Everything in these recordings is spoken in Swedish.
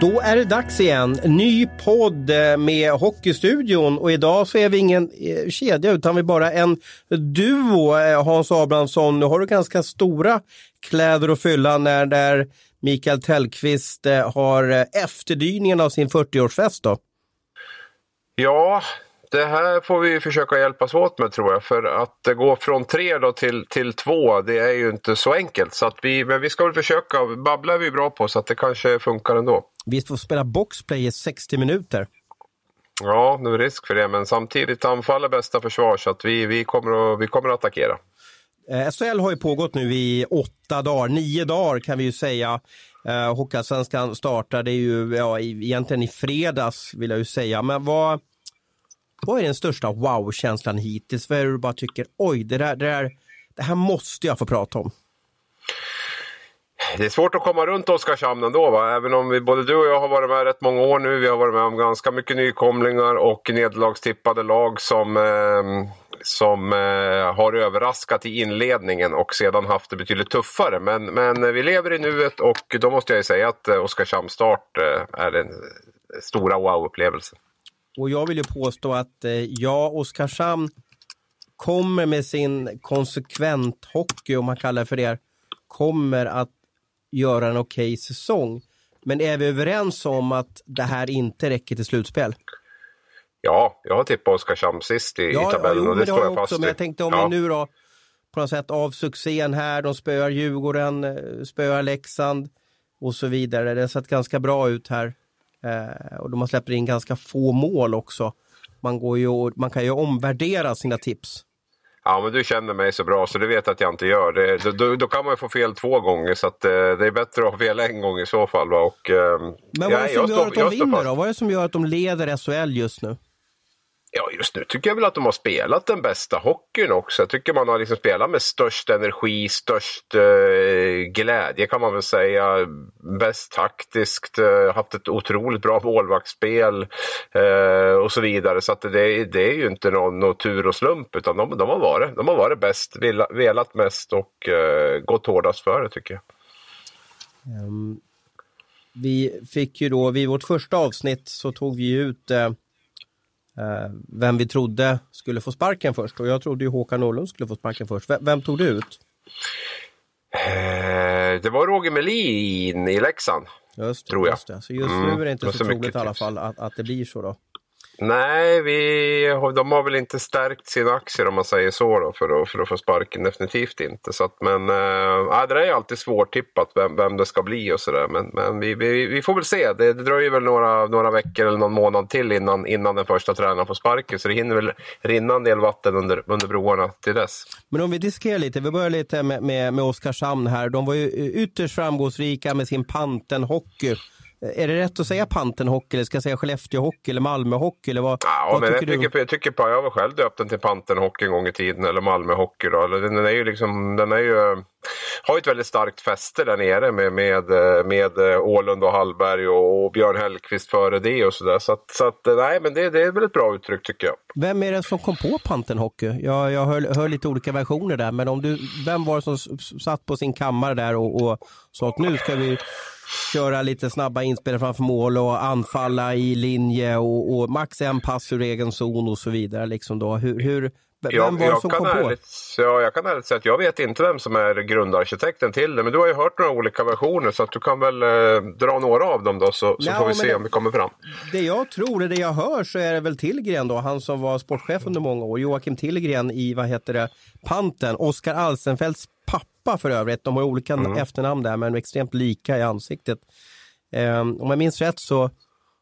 Då är det dags igen. Ny podd eh, med Hockeystudion och idag så är vi ingen eh, kedja utan vi är bara en duo. Eh, Hans Abrahamsson, nu har du ganska stora kläder att fylla när där Mikael Tellqvist har efterdyningen av sin 40-årsfest då. Ja, det här får vi försöka hjälpas åt med tror jag. För att gå från tre då till, till två, det är ju inte så enkelt. Så att vi, men vi ska väl försöka. Babbla är vi bra på så att det kanske funkar ändå. Vi får spela boxplay i 60 minuter. Ja, det är risk för det. Men samtidigt anfall är bästa försvar så att vi, vi, kommer, att, vi kommer att attackera. Eh, SHL har ju pågått nu i åtta dagar, nio dagar kan vi ju säga. Eh, Hockeyallsvenskan startade ju ja, egentligen i fredags vill jag ju säga. Men vad, vad är den största wow-känslan hittills? Vad är det du bara tycker, oj, det, där, det, där, det här måste jag få prata om? Det är svårt att komma runt Oskarshamn ändå. Va? Även om vi, både du och jag har varit med rätt många år nu. Vi har varit med om ganska mycket nykomlingar och nederlagstippade lag som, eh, som eh, har överraskat i inledningen och sedan haft det betydligt tuffare. Men, men vi lever i nuet och då måste jag säga att eh, Oskarshamns start eh, är den eh, stora wow-upplevelsen. Och jag vill ju påstå att eh, ja, Oskarshamn kommer med sin konsekvent hockey, om man kallar det för det, kommer att göra en okej okay säsong. Men är vi överens om att det här inte räcker till slutspel? Ja, jag har tippat Oskarshamn sist i, ja, i tabellen ja, jo, och det, står jag fast också, Men jag tänkte om ja. vi nu då på något sätt av succén här, de spöar Djurgården, eh, spöar Leksand och så vidare. Det har sett ganska bra ut här. Eh, och de har släppt in ganska få mål också. Man, går ju, man kan ju omvärdera sina tips. Ja, men du känner mig så bra så du vet att jag inte gör det. Då, då kan man ju få fel två gånger så att, eh, det är bättre att ha fel en gång i så fall. Va? Och, eh, men vad är det som gör att de vinner då? Vad är det som gör att de leder SHL just nu? Ja, just nu tycker jag väl att de har spelat den bästa hockeyn också. Jag tycker man har liksom spelat med störst energi, störst eh, glädje kan man väl säga. Bäst taktiskt, eh, haft ett otroligt bra målvaktsspel eh, och så vidare. Så att det, det är ju inte någon, någon tur och slump utan de, de, har varit, de har varit bäst, velat mest och eh, gått hårdast för det tycker jag. Um, vi fick ju då, vid vårt första avsnitt så tog vi ut Eh, vem vi trodde skulle få sparken först och jag trodde ju Håkan Norlund skulle få sparken först. Vem, tog du ut? Eh, det var Roger Melin i Leksand. Just det, tror jag. Just det. Så just mm, nu är det inte så troligt i alla fall att, att det blir så då. Nej, vi, de har väl inte stärkt sina aktier om man säger så då, för, att, för att få sparken. Definitivt inte. Så att, men äh, det är alltid svårtippat vem, vem det ska bli och sådär. Men, men vi, vi, vi, får väl se. Det, det dröjer väl några, några veckor eller någon månad till innan, innan den första tränaren får sparken. Så det hinner väl rinna en del vatten under, under broarna till dess. Men om vi diskuterar lite. Vi börjar lite med, med, med Oskarshamn här. De var ju ytterst framgångsrika med sin Panten-hockey. Är det rätt att säga Pantenhockey eller ska jag säga Skellefteåhockey eller Malmöhockey? Eller vad, ja, vad men tycker jag, tycker, jag tycker på, jag var själv döpt den till Pantenhockey en gång i tiden eller Malmöhockey. Då. Den är ju liksom, den är ju, har ju ett väldigt starkt fäste där nere med, med, med Ålund och Hallberg och, och Björn Hellkvist före det och sådär. Så, att, så att, nej, men det, det är väl ett bra uttryck tycker jag. Vem är det som kom på Pantenhockey? Jag, jag hör, hör lite olika versioner där, men om du, vem var det som satt på sin kammare där och, och sa att nu ska vi köra lite snabba inspel framför mål och anfalla i linje och, och max en pass ur egen zon och så vidare. Liksom då. Hur, hur, vem jag, var det som kom ärligt, på? Ja, jag kan ärligt säga att jag vet inte vem som är grundarkitekten till det. Men du har ju hört några olika versioner så att du kan väl eh, dra några av dem då så, så ja, får vi se det, om vi kommer fram. Det jag tror, det jag hör så är det väl Tillgren då, han som var sportchef under många år. Joakim Tillgren i, vad heter det, Panten. Oskar Alsenfeldts pappa för övrigt. De har olika mm. efternamn där men extremt lika i ansiktet. Eh, om jag minns rätt så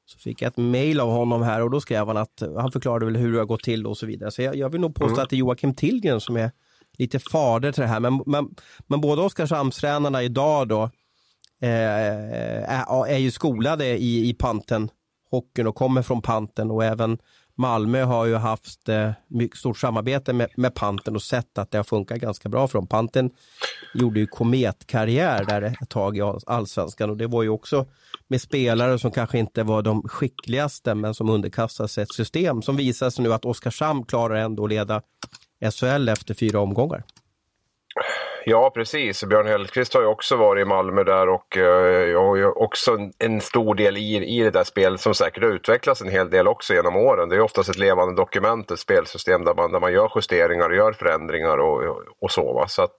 så fick jag ett mail av honom här och då skrev han att han förklarade väl hur det har gått till och så vidare. Så jag, jag vill nog påstå mm. att det är Joakim Tillgren som är lite fader till det här. Men, men, men båda Oskarshamnstränarna idag då eh, är, är ju skolade i, i panten, hockeyn och kommer från panten och även Malmö har ju haft eh, mycket stort samarbete med, med Panten och sett att det har funkat ganska bra för dem. Panten gjorde ju kometkarriär där ett tag i allsvenskan och det var ju också med spelare som kanske inte var de skickligaste men som underkastade sig ett system som visar sig nu att Oskarshamn klarar ändå att leda SHL efter fyra omgångar. Ja, precis. Björn Hellkvist har ju också varit i Malmö där och jag har ju också en stor del i, i det där spelet som säkert har utvecklats en hel del också genom åren. Det är oftast ett levande dokument, ett spelsystem där man, där man gör justeringar och gör förändringar och, och så. Va? så att,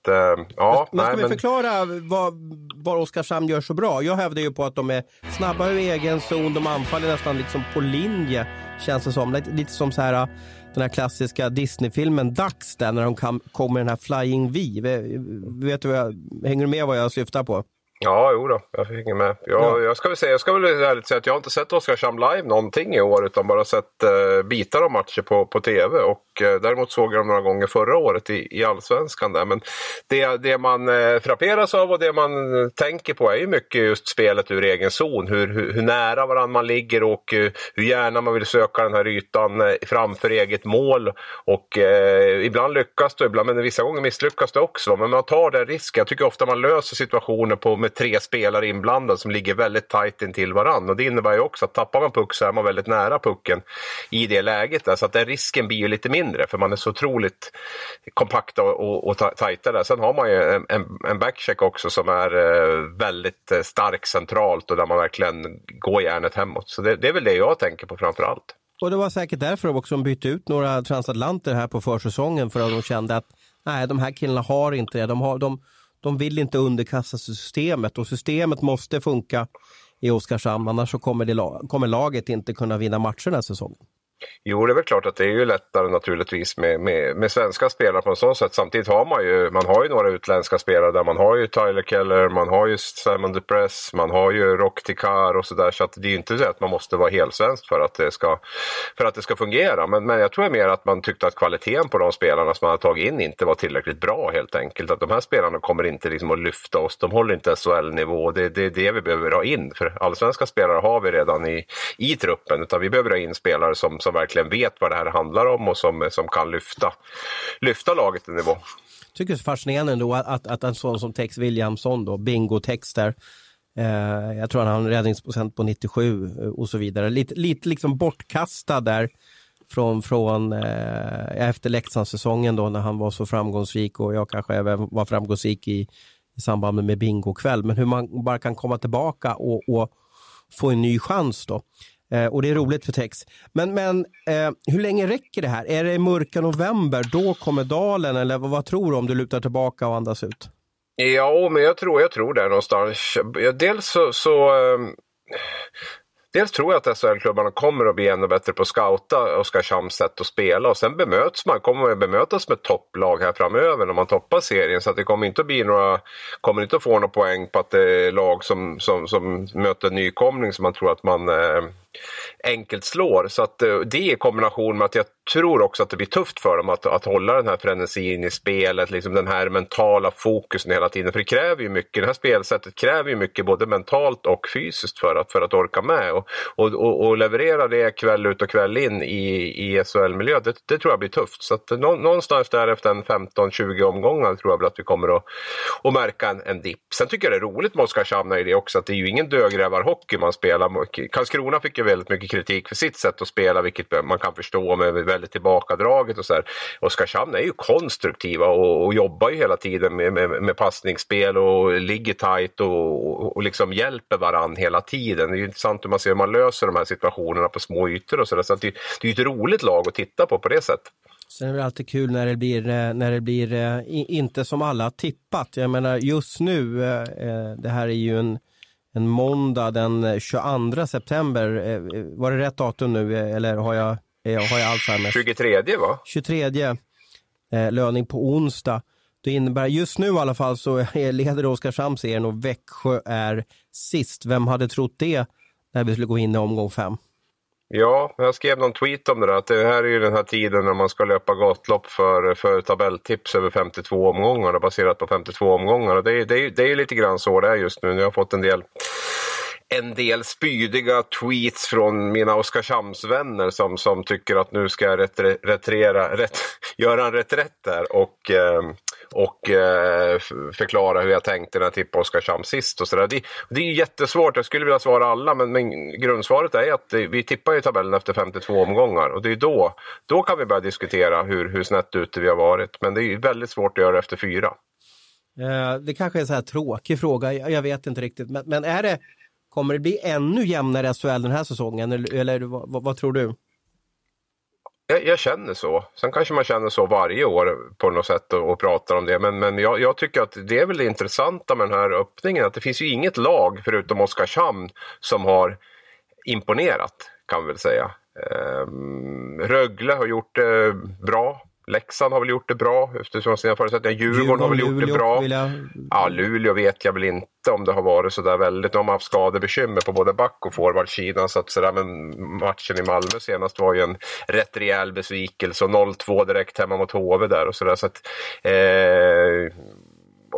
ja, men ska nej, vi men... förklara vad, vad Oskarshamn gör så bra? Jag hävdar ju på att de är snabba ur egen zon, de anfaller nästan liksom på linje känns det som. Lite, lite som så här den här klassiska Disney-filmen Dags där när de kom, med den här Flying V. Vet du vad jag, hänger du med vad jag syftar på? Ja, jo då, jag hänger med. Jag, ja. jag, ska väl säga, jag ska väl ärligt säga att jag har inte sett Oskarshamn live någonting i år utan bara sett uh, bitar av matcher på, på tv. Och uh, däremot såg jag dem några gånger förra året i, i Allsvenskan. Där. Men det, det man uh, frapperas av och det man tänker på är ju mycket just spelet ur egen zon. Hur, hur, hur nära varandra man ligger och uh, hur gärna man vill söka den här ytan uh, framför eget mål. Och ibland lyckas det, ibland, men vissa gånger misslyckas det också. Men man tar den risken. Jag tycker ofta man löser situationer på med tre spelare inblandade som ligger väldigt tajt intill varandra. Och det innebär ju också att tappar man puck så är man väldigt nära pucken i det läget. Där. Så att den risken blir ju lite mindre för man är så otroligt kompakta och, och, och tajta där. Sen har man ju en, en, en backcheck också som är eh, väldigt eh, stark centralt och där man verkligen går järnet hemåt. Så det, det är väl det jag tänker på framför allt. Och det var säkert därför också de bytte ut några transatlanter här på försäsongen för att de kände att nej, de här killarna har inte det. De, har, de, de vill inte underkasta sig systemet och systemet måste funka i Oskarshamn annars så kommer, det, kommer laget inte kunna vinna matcher den här säsongen. Jo, det är väl klart att det är ju lättare naturligtvis med, med, med svenska spelare på ett sådant sätt. Samtidigt har man ju, man har ju några utländska spelare där. Man har ju Tyler Keller, man har ju Simon DePress, man har ju Rock Tikar och sådär. Så att det är ju inte så att man måste vara helsvensk för att det ska, för att det ska fungera. Men, men jag tror mer att man tyckte att kvaliteten på de spelarna som man har tagit in inte var tillräckligt bra helt enkelt. Att de här spelarna kommer inte liksom att lyfta oss. De håller inte SHL-nivå. Det, det är det vi behöver ha in. För allsvenska spelare har vi redan i, i truppen. Utan vi behöver ha in spelare som, som verkligen vet vad det här handlar om och som, som kan lyfta, lyfta laget en nivå. Jag tycker det är fascinerande ändå att, att, att en sån som Tex Williamson, då, bingo-texter, eh, jag tror han har en räddningsprocent på 97 eh, och så vidare. Lite, lite liksom bortkastad där från, från eh, efter Leksandssäsongen då när han var så framgångsrik och jag kanske även var framgångsrik i, i samband med bingo-kväll. Men hur man bara kan komma tillbaka och, och få en ny chans då. Eh, och det är roligt för Tex. Men, men eh, hur länge räcker det här? Är det i mörka november, då kommer dalen eller vad, vad tror du om du lutar tillbaka och andas ut? Ja, men jag tror, jag tror det någonstans. Dels så, så eh, Dels tror jag att SHL-klubbarna kommer att bli ännu bättre på att scouta Oskarshamns sätt att spela och sen bemöts man, kommer man bemötas med topplag här framöver när man toppar serien. Så att det kommer inte att bli några, kommer inte att få några poäng på att det är lag som, som, som möter nykomling som man tror att man eh, enkelt slår. Så att eh, det i kombination med att jag tror också att det blir tufft för dem att, att hålla den här frenesin i spelet, liksom den här mentala fokusen hela tiden. För det kräver ju mycket, det här spelsättet kräver ju mycket både mentalt och fysiskt för att, för att orka med. Och, och, och, och leverera det kväll ut och kväll in i, i SHL-miljö, det, det, tror jag blir tufft. Så att någonstans där efter en 15-20 omgångar tror jag väl att vi kommer att, att märka en, en dipp. Sen tycker jag det är roligt med Oskarshamn i det också, att det är ju ingen dödgrävarhockey man spelar. Karlskrona fick ju väldigt mycket kritik för sitt sätt att spela, vilket man kan förstå med väldigt tillbakadraget och så här. Oskarshamn är ju konstruktiva och, och jobbar ju hela tiden med, med, med passningsspel och ligger tajt och, och, och liksom hjälper varann hela tiden. Det är ju intressant hur man ser hur man löser de här situationerna på små ytor och så där. Så det, det är ju ett roligt lag att titta på på det sättet. Sen är det alltid kul när det blir, eh, när det blir eh, inte som alla tippat. Jag menar just nu, eh, det här är ju en en måndag den 22 september. Eh, var det rätt datum nu eller har jag, har jag Alzheimers? 23 va? 23 eh, löning på onsdag. Det innebär just nu i alla fall så leder Oskarshamn serien och Växjö är sist. Vem hade trott det när vi skulle gå in i omgång fem? Ja, jag skrev någon tweet om det där, att det här är ju den här tiden när man ska löpa gatlopp för, för tabelltips över 52 omgångar, baserat på 52 omgångar. Och det, det, det är lite grann så det är just nu. Jag har fått en del en del spydiga tweets från mina Oskarshamnsvänner som, som tycker att nu ska jag retre, retrera, ret, göra en reträtt där och eh, och eh, förklara hur jag tänkte när jag tippade Oskarshamn sist. Och så där. Det, det är jättesvårt, jag skulle vilja svara alla men, men grundsvaret är att vi tippar ju tabellen efter 52 omgångar och det är då, då kan vi börja diskutera hur, hur snett ute vi har varit. Men det är väldigt svårt att göra efter fyra. Eh, det kanske är en så här tråkig fråga, jag vet inte riktigt. Men, men är det, kommer det bli ännu jämnare SHL den här säsongen eller, eller vad, vad, tror du? Jag, jag, känner så. Sen kanske man känner så varje år på något sätt och, och pratar om det. Men, men jag, jag, tycker att det är väl det intressanta med den här öppningen. Att det finns ju inget lag förutom Oskarshamn som har imponerat kan vi väl säga. Ehm, Rögle har gjort det bra. Leksand har väl gjort det bra eftersom sina förutsättningar. Djurgården, Djurgården har väl gjort Luleå, det bra. Jag... Ja, Luleå vet jag väl inte om det har varit så där väldigt. De har haft skadebekymmer på både back och forwardsidan. Så att sådär, men matchen i Malmö senast var ju en rätt rejäl besvikelse. Och 0-2 direkt hemma mot HV där och sådär. Så att, eh,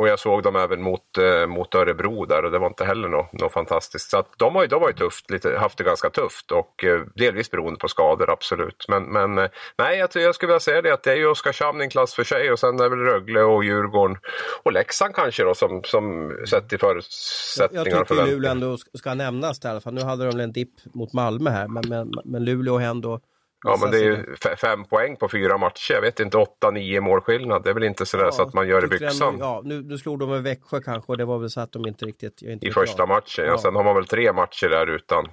och jag såg dem även mot, eh, mot Örebro där och det var inte heller något, något fantastiskt. Så att de har ju, de har ju tufft, lite, haft det ganska tufft och eh, delvis beroende på skador, absolut. Men, men eh, nej, jag, jag skulle vilja säga det att det är ju Oskarshamn i en klass för sig och sen är det väl Rögle och Djurgården och Leksand kanske då som, som sett i förutsättningar. Jag tycker Luleå ändå ska nämnas där i alla fall. Nu hade de en dipp mot Malmö här, men, men, men Luleå har ändå Ja, men det är ju fem poäng på fyra matcher. Jag vet inte, åtta, nio målskillnad. Det är väl inte sådär ja, så att man gör i byxan. ja, nu, nu slog de med Växjö kanske och det var väl så att de inte riktigt... Inte I första matchen, ja. ja. Sen har man väl tre matcher där utan,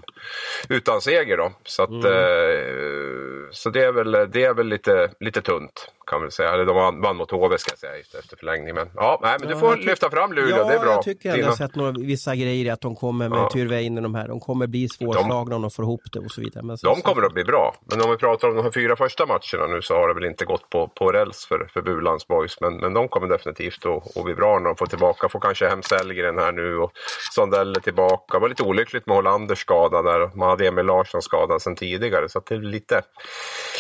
utan seger då. Så, att, mm. eh, så det är väl, det är väl lite, lite tunt kan vi säga. Eller de vann, mot HV ska jag säga efter förlängning. Men, ja, nej, men du får lyfta fram Luleå, ja, det är bra. jag tycker jag har sett några, vissa grejer att de kommer med ja. Tyrväinen de här. De kommer bli svårslagna om de får ihop det och så vidare. Men så, de kommer att bli bra. Men om vi pratar om de här fyra första matcherna nu så har det väl inte gått på, på räls för, för Bulans boys. Men, men de kommer definitivt att, att bli bra när de får tillbaka. Får kanske hem Sellgren här nu och Sondell är tillbaka. Det var lite olyckligt med Hollanders skada där. Man hade Emil Larsson skadad sedan tidigare. Så det är lite,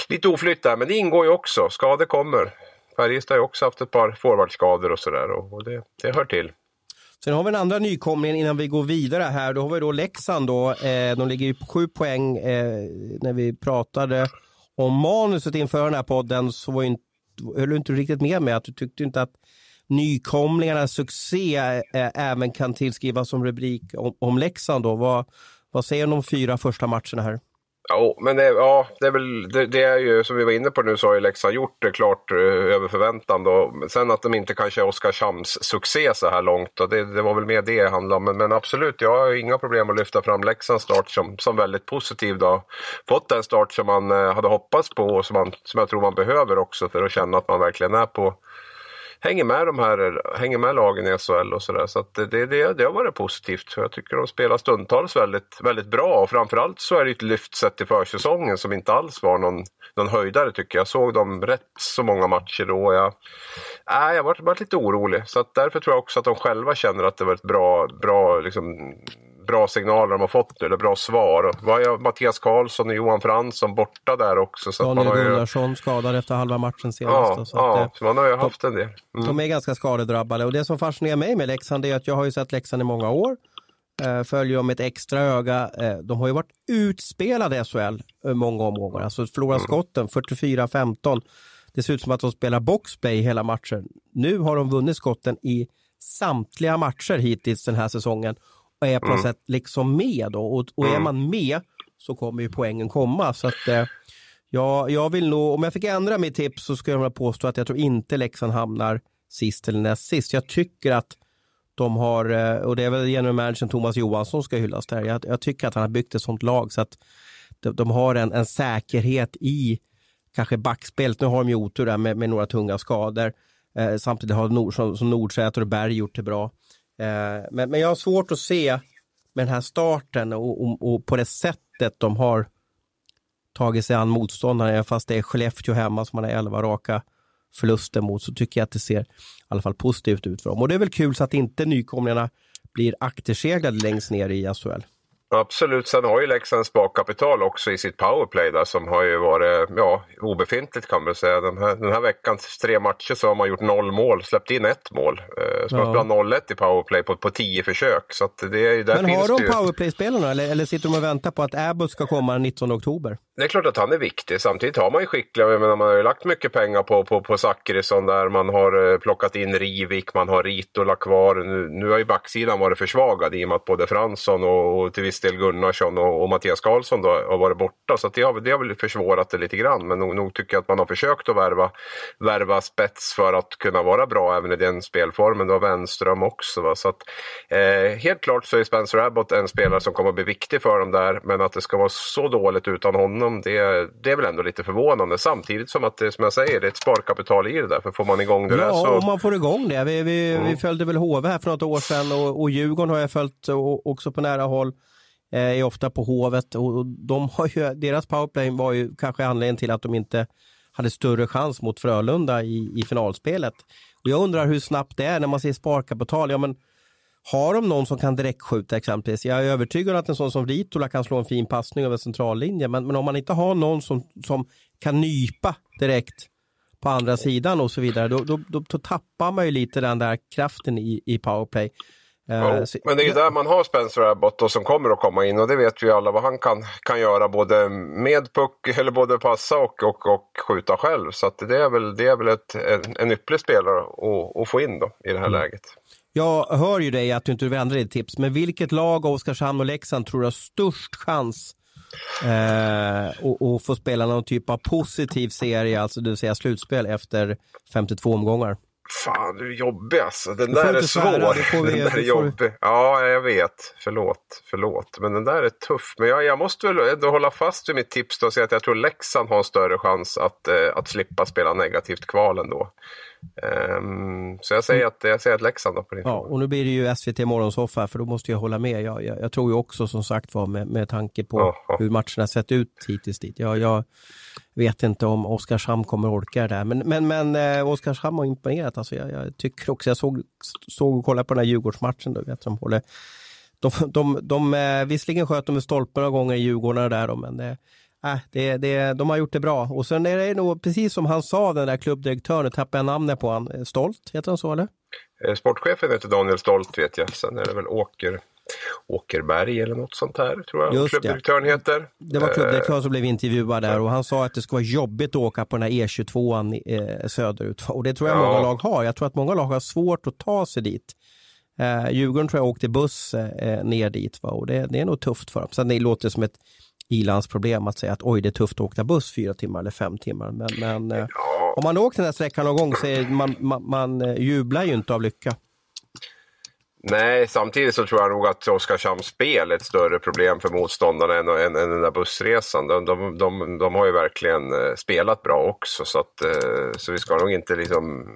lite oflytt där. Men det ingår ju också. Skador kommer. Färjestad har ju också haft ett par forwardskador och sådär och, och det, det hör till. Sen har vi den andra nykomlingen innan vi går vidare här. Då har vi då Leksand då. Eh, de ligger ju på sju poäng. Eh, när vi pratade om manuset inför den här podden så var inte, höll du inte riktigt med mig att du tyckte inte att nykomlingarnas succé eh, eh, även kan tillskrivas som rubrik om, om Leksand då. Vad, vad säger du om de fyra första matcherna här? Ja, men det, ja, det är väl det, det, är ju som vi var inne på nu så har ju Leksand gjort det klart eh, över förväntan då. Sen att de inte kanske är Oskarshamns succé så här långt och det, det var väl mer det det handlade om. Men, men, absolut, jag har inga problem att lyfta fram Leksands start som, som väldigt positiv då. Fått den start som man eh, hade hoppats på och som, man, som jag tror man behöver också för att känna att man verkligen är på hänger med de här hänger med lagen i SHL och sådär. Så, så det, det, det har varit positivt. Jag tycker de spelar stundtals väldigt, väldigt bra och framförallt så är det ett lyft sett till försäsongen som inte alls var någon, någon höjdare tycker jag. Jag såg dem rätt så många matcher då. Jag, äh, jag varit, var lite orolig så att därför tror jag också att de själva känner att det var ett bra, bra liksom, bra signaler de har fått nu, eller bra svar. Var jag Mattias Karlsson och Johan Fransson borta där också. Så Daniel Gunnarsson ju... skadad efter halva matchen senast. Ja, så ja det, man har ju haft en del. Mm. De är ganska skadedrabbade och det som fascinerar mig med Leksand är att jag har ju sett Leksand i många år. Eh, följer dem ett extra öga. Eh, de har ju varit utspelade i SHL många omgångar. Alltså förlorat mm. skotten 44-15. Det ser ut som att de spelar boxplay hela matchen. Nu har de vunnit skotten i samtliga matcher hittills den här säsongen och är på något mm. sätt liksom med. Då. Och, och är mm. man med så kommer ju poängen komma. Så att, eh, ja, jag vill nog, om jag fick ändra mitt tips så skulle jag vilja påstå att jag tror inte Leksand hamnar sist eller näst sist. Jag tycker att de har, eh, och det är väl genom managern Thomas Johansson ska hyllas där. Jag, jag, tycker att han har byggt ett sånt lag så att de, de har en, en, säkerhet i kanske backspelet. Nu har de ju otur där med, med några tunga skador. Eh, samtidigt har Nord, som, som Nordsäter och Berg gjort det bra. Eh, men, men jag har svårt att se med den här starten och, och, och på det sättet de har tagit sig an motståndarna, fast det är Skellefteå hemma som man har 11 raka förluster mot, så tycker jag att det ser i alla fall positivt ut för dem. Och det är väl kul så att inte nykomlingarna blir akterseglade längst ner i SHL. Absolut, sen har ju Leksand sparkapital också i sitt powerplay där som har ju varit ja, obefintligt kan man säga. Den här, den här veckans tre matcher så har man gjort noll mål, släppt in ett mål. Eh, så ja. man spelar 0-1 i powerplay på, på tio försök. Så det är, där Men har de powerplay-spelarna eller, eller sitter de och väntar på att Abbott ska komma den 19 oktober? Det är klart att han är viktig. Samtidigt har man ju skickliga, jag menar, man har ju lagt mycket pengar på, på, på Zachrisson där. Man har eh, plockat in Rivik, man har Ritola kvar. Nu, nu har ju backsidan varit försvagad i och med att både Fransson och, och till viss del Gunnarsson och, och Mattias Karlsson då har varit borta. Så det, har, det har väl försvårat det lite grann. Men nog, nog, tycker jag att man har försökt att värva, värva spets för att kunna vara bra även i den spelformen. Då Wenström också. Va? Så att, eh, helt klart så är Spencer Abbott en spelare som kommer att bli viktig för dem där. Men att det ska vara så dåligt utan honom, det, det är väl ändå lite förvånande. Samtidigt som att det, som jag säger, det är ett sparkapital i det där. För får man igång det ja, där så... Ja, om man får igång det. Vi, vi, mm. vi följde väl HV här för något år sedan och, och Djurgården har jag följt också på nära håll. Eh, är ofta på Hovet och de har ju, deras powerplay var ju kanske anledningen till att de inte hade större chans mot Frölunda i, i finalspelet. Och jag undrar hur snabbt det är när man ser sparkapital. Ja, men har de någon som kan direktskjuta exempelvis? Jag är övertygad om att en sån som Ritola kan slå en fin passning över centrallinjen. Men, men om man inte har någon som, som kan nypa direkt på andra sidan och så vidare, då, då, då, då tappar man ju lite den där kraften i, i powerplay. Ja, så, men det är ju där man har Spencer Abbott och som kommer att komma in och det vet vi alla vad han kan, kan göra både med puck, eller både passa och, och, och skjuta själv. Så det är väl, det är väl ett, en, en ypperlig spelare att, att få in då i det här mm. läget. Jag hör ju dig att du inte vill ändra ditt tips, men vilket lag av Oskarshamn och Leksand tror du har störst chans eh, att få spela någon typ av positiv serie, alltså det vill säga slutspel efter 52 omgångar? Fan, du är jobbig alltså. Den där är svår. Vi, den där är jobbig. Ja, jag vet. Förlåt, förlåt. Men den där är tuff. Men jag, jag måste väl ändå hålla fast vid mitt tips då och säga att jag tror Leksand har en större chans att, eh, att slippa spela negativt kval ändå. Um, så jag säger, att, jag säger att Leksand då på din Ja, fråga. och nu blir det ju SVT Morgonsoffa för då måste jag hålla med. Jag, jag, jag tror ju också som sagt var med, med tanke på Aha. hur matcherna sett ut hittills dit. Jag, jag vet inte om Oskarshamn kommer orka det där. Men, men, men eh, Oskarshamn har imponerat. Alltså jag, jag, tycker också, jag såg, såg och kollade på den här Djurgårdsmatchen. Då, vet, de, håller, de, de, de, de, visserligen sköt de med stolpen några gånger i Djurgården där, men det, äh, det, det, de har gjort det bra. Och sen är det nog precis som han sa, den där klubbdirektören, nu tappade jag namnet på han. Eh, Stolt, heter han så eller? Sportchefen heter Daniel Stolt vet jag. Sen är det väl Åker Åkerberg eller något sånt här, tror jag Just klubbdirektören ja. heter. Det var klubbdirektören som blev intervjuad där och han sa att det skulle vara jobbigt att åka på den här E22 eh, söderut. Och det tror jag ja. många lag har. Jag tror att många lag har svårt att ta sig dit. Eh, Djurgården tror jag åkte buss eh, ner dit va? och det, det är nog tufft för dem. Sen det låter som ett ilandsproblem att säga att oj, det är tufft att åka buss fyra timmar eller fem timmar. Men, men eh, ja. om man åkt den här sträckan någon gång så är man, man, man eh, jublar ju inte av lycka. Nej, samtidigt så tror jag nog att Oskarshamns spel är ett större problem för motståndarna än, än, än den där bussresan. De, de, de, de, har ju verkligen eh, spelat bra också så, att, eh, så vi ska nog inte liksom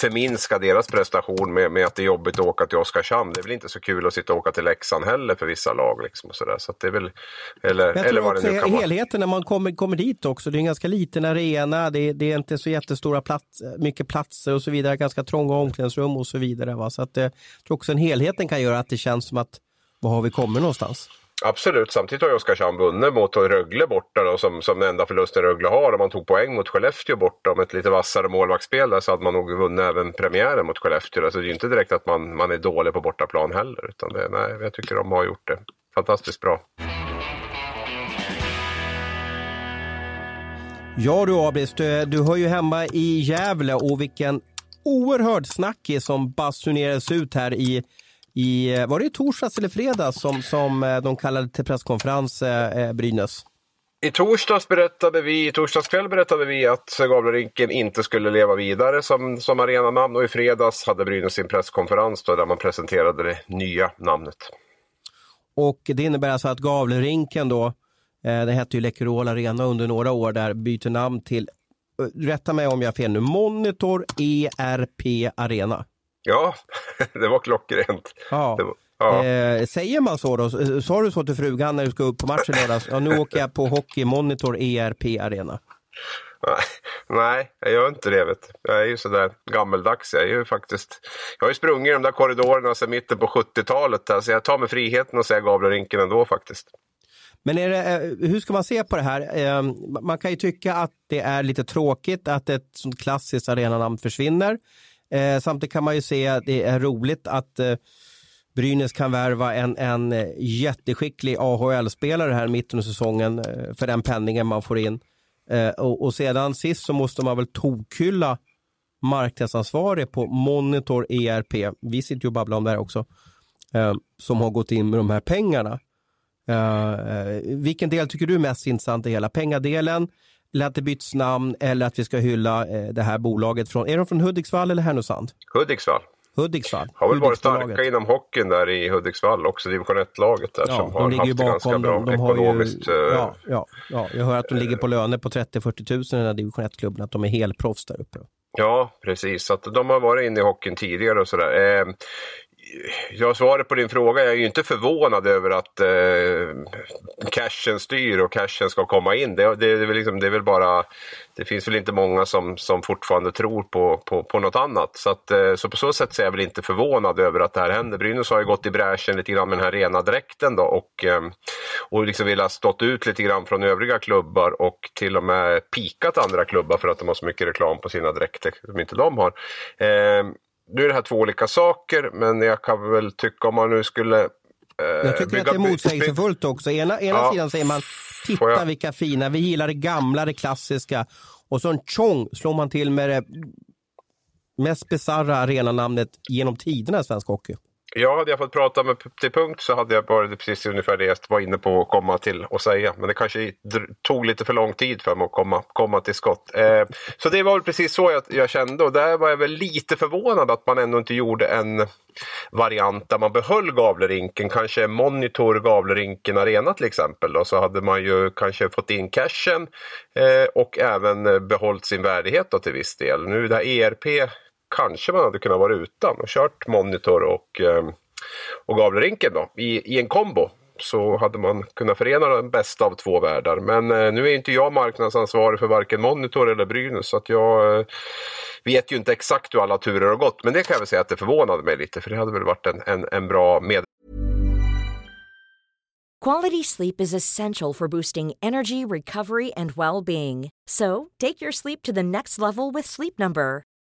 förminska deras prestation med, med att det är jobbigt att åka till Oskarshamn. Det är väl inte så kul att sitta och åka till Leksand heller för vissa lag. Liksom och så. Så det är väl, eller, jag eller vad det nu kan helheten när man kommer, kommer dit också. Det är en ganska liten arena, det är, det är inte så jättestora plats, mycket platser och så vidare, ganska trånga omklädningsrum och så vidare. Va? Så att, eh, jag tror också en helheten kan göra att det känns som att var har vi kommit någonstans? Absolut, samtidigt har ju Oskarshamn vunnit mot Rögle borta då, som, som den enda förlusten Rögle har. Om man tog poäng mot Skellefteå borta med ett lite vassare målvaktsspel där så hade man nog vunnit även premiären mot Skellefteå. Alltså det är ju inte direkt att man, man är dålig på bortaplan heller. Utan det, nej, jag tycker de har gjort det fantastiskt bra. Ja du Abris, du, du hör ju hemma i Gävle och vilken oerhörd snackis som basunerades ut här i, i var det i torsdags eller fredags som, som eh, de kallade till presskonferens eh, eh, Brynäs? I torsdags berättade vi, i torsdags kväll berättade vi att Gavlerinken inte skulle leva vidare som, som arenanamn och i fredags hade Brynäs sin presskonferens då, där man presenterade det nya namnet. Och det innebär alltså att Gavlerinken då, eh, det hette ju Läkerol Arena under några år där, byter namn till rätta mig om jag har fel nu, Monitor ERP Arena. Ja, det var klockrent. Ja. Var, ja. Eh, säger man så då? Sa du så till frugan när du ska upp på matchen lördags? Ja, nu åker jag på Hockey Monitor ERP Arena. Nej, jag gör inte det. Vet. Jag är ju sådär gammeldags. Jag, är ju faktiskt, jag har ju sprungit i de där korridorerna sedan mitten på 70-talet. Så jag tar mig friheten att säga Gavlerinken ändå faktiskt. Men det, eh, hur ska man se på det här? Ehm, man kan ju tycka att det är lite tråkigt att ett sånt klassiskt arenanamn försvinner. Eh, samtidigt kan man ju se att det är roligt att eh, Brynäs kan värva en, en jätteskicklig AHL-spelare här mitten av säsongen för den penningen man får in. Och, och sedan sist så måste man väl tokhylla marknadsansvarig på Monitor ERP. Vi sitter ju och babblar om det här också. Ehm, som har gått in med de här pengarna. Uh, vilken del tycker du är mest intressant i hela? Pengadelen, eller att det byts namn eller att vi ska hylla uh, det här bolaget från, är de från Hudiksvall eller Härnösand? Hudiksvall. Hudiksvall. Har väl varit starka inom hockeyn där i Hudiksvall också, division 1-laget där ja, som har haft det ganska bra de, de ekonomiskt. Ju, ja, ja, ja, jag hör att de ligger på löner på 30-40 tusen i den här division 1-klubben, att de är helproffs där uppe. Ja, precis. Så att de har varit inne i hockeyn tidigare och sådär. Eh, jag svaret på din fråga, jag är ju inte förvånad över att eh, cashen styr och cashen ska komma in. Det, det, det, är liksom, det, är väl bara, det finns väl inte många som, som fortfarande tror på, på, på något annat. Så, att, eh, så på så sätt så är jag väl inte förvånad över att det här händer. Brynäs har ju gått i bräschen lite grann med den här rena dräkten då och, eh, och liksom velat stått ut lite grann från övriga klubbar och till och med pikat andra klubbar för att de har så mycket reklam på sina dräkter som inte de har. Eh, nu är det här två olika saker, men jag kan väl tycka om man nu skulle eh, jag tycker att det är motsägelsefullt också. Ena, ena ja. sidan säger man, titta vilka fina, vi gillar det gamla, det klassiska. Och så en tjong slår man till med det mest bisarra arenanamnet genom tiderna i svensk hockey. Ja, hade jag fått prata med till punkt så hade jag varit precis ungefär det jag var inne på att komma till och säga. Men det kanske tog lite för lång tid för mig att komma, komma till skott. Eh, så det var väl precis så jag, jag, kände och där var jag väl lite förvånad att man ändå inte gjorde en variant där man behöll Gavlerinken, kanske Monitor Gavlerinken Arena till exempel. Då, så hade man ju kanske fått in cashen eh, och även behållit sin värdighet då, till viss del. Nu det här ERP kanske man hade kunnat vara utan och kört Monitor och, eh, och Gavlerinken då i, i en kombo. Så hade man kunnat förena den bästa av två världar. Men eh, nu är inte jag marknadsansvarig för varken Monitor eller Brynäs så att jag eh, vet ju inte exakt hur alla turer har gått. Men det kan jag väl säga att det förvånade mig lite för det hade väl varit en, en, en bra med Quality sleep is essential for boosting energy, recovery and well-being. So, take your sleep to the next level with Sleep Number.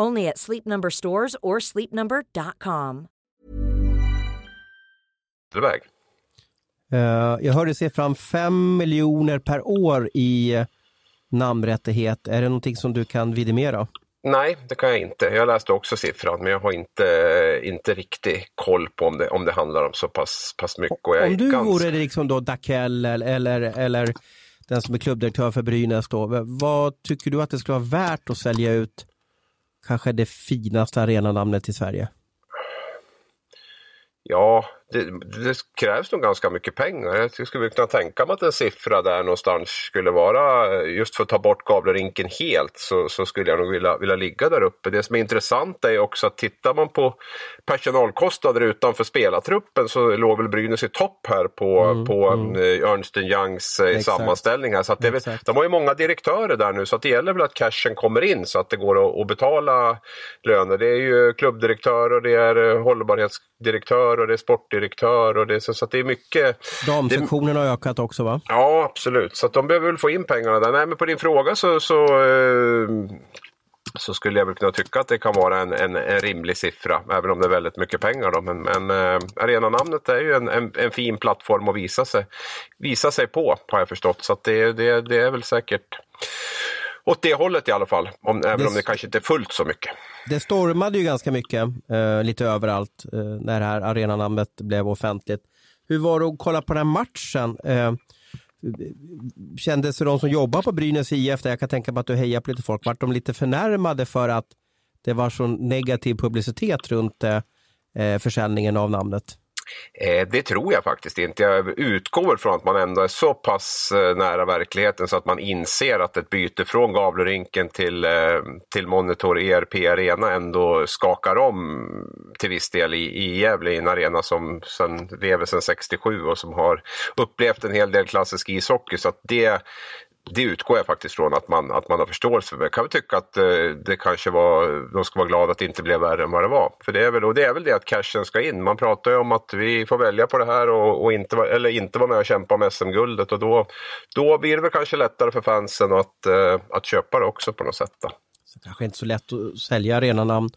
Only at Sleep Number stores or sleepnumber.com. Väg. Uh, jag hörde siffran 5 miljoner per år i namnrättighet. Är det någonting som du kan vidimera? Nej, det kan jag inte. Jag läste också siffran men jag har inte, inte riktigt koll på om det, om det handlar om så pass, pass mycket. om du ganska... vore liksom då Dakell eller, eller, eller den som är klubbdirektör för Brynäs, då, vad tycker du att det skulle vara värt att sälja ut kanske det finaste arenanamnet i Sverige? Ja, det, det, krävs nog ganska mycket pengar. Jag skulle kunna tänka mig att en siffra där någonstans skulle vara, just för att ta bort Gavlerinken helt, så, så, skulle jag nog vilja, vilja ligga där uppe. Det som är intressant är också att tittar man på personalkostnader utanför spelartruppen så låg väl Brynäs i topp här på, mm, på mm. Eh, Ernst Youngs eh, Exakt. sammanställning. Här. Så det, de har ju många direktörer där nu så att det gäller väl att cashen kommer in så att det går att, att betala löner. Det är ju klubbdirektör och det är eh, hållbarhetsdirektör och det är sportdirektör och det, så, så det är mycket. Damsektionen har ökat också va? Ja absolut, så de behöver väl få in pengarna där. Nej men på din fråga så, så eh, så skulle jag väl kunna tycka att det kan vara en, en, en rimlig siffra, även om det är väldigt mycket pengar. Då. Men, men äh, arenanamnet är ju en, en, en, fin plattform att visa sig, visa sig på, har jag förstått. Så det, det, det är väl säkert åt det hållet i alla fall, om, även det, om det kanske inte är fullt så mycket. Det stormade ju ganska mycket, eh, lite överallt, eh, när det här arenanamnet blev offentligt. Hur var det att kolla på den här matchen? Eh, kändes de som jobbar på Brynäs IF, där jag kan tänka mig att du hejar på lite folk, vart de lite förnärmade för att det var så negativ publicitet runt eh, försäljningen av namnet? Eh, det tror jag faktiskt inte. Jag utgår från att man ändå är så pass eh, nära verkligheten så att man inser att ett byte från Gavlerinken till, eh, till Monitor ERP Arena ändå skakar om till viss del i, i Gävle, i en arena som sen, lever sedan 67 och som har upplevt en hel del klassisk ishockey. Så att det, det utgår jag faktiskt från att man, att man har förståelse för. Jag kan väl tycka att eh, det kanske var, de ska vara glada att det inte blev värre än vad det var. För det är väl, och det är väl det att cashen ska in. Man pratar ju om att vi får välja på det här och, och inte, eller inte vara med och kämpa om SM-guldet och då, då blir det väl kanske lättare för fansen att, eh, att köpa det också på något sätt. Då. Så kanske inte så lätt att sälja arenanamn.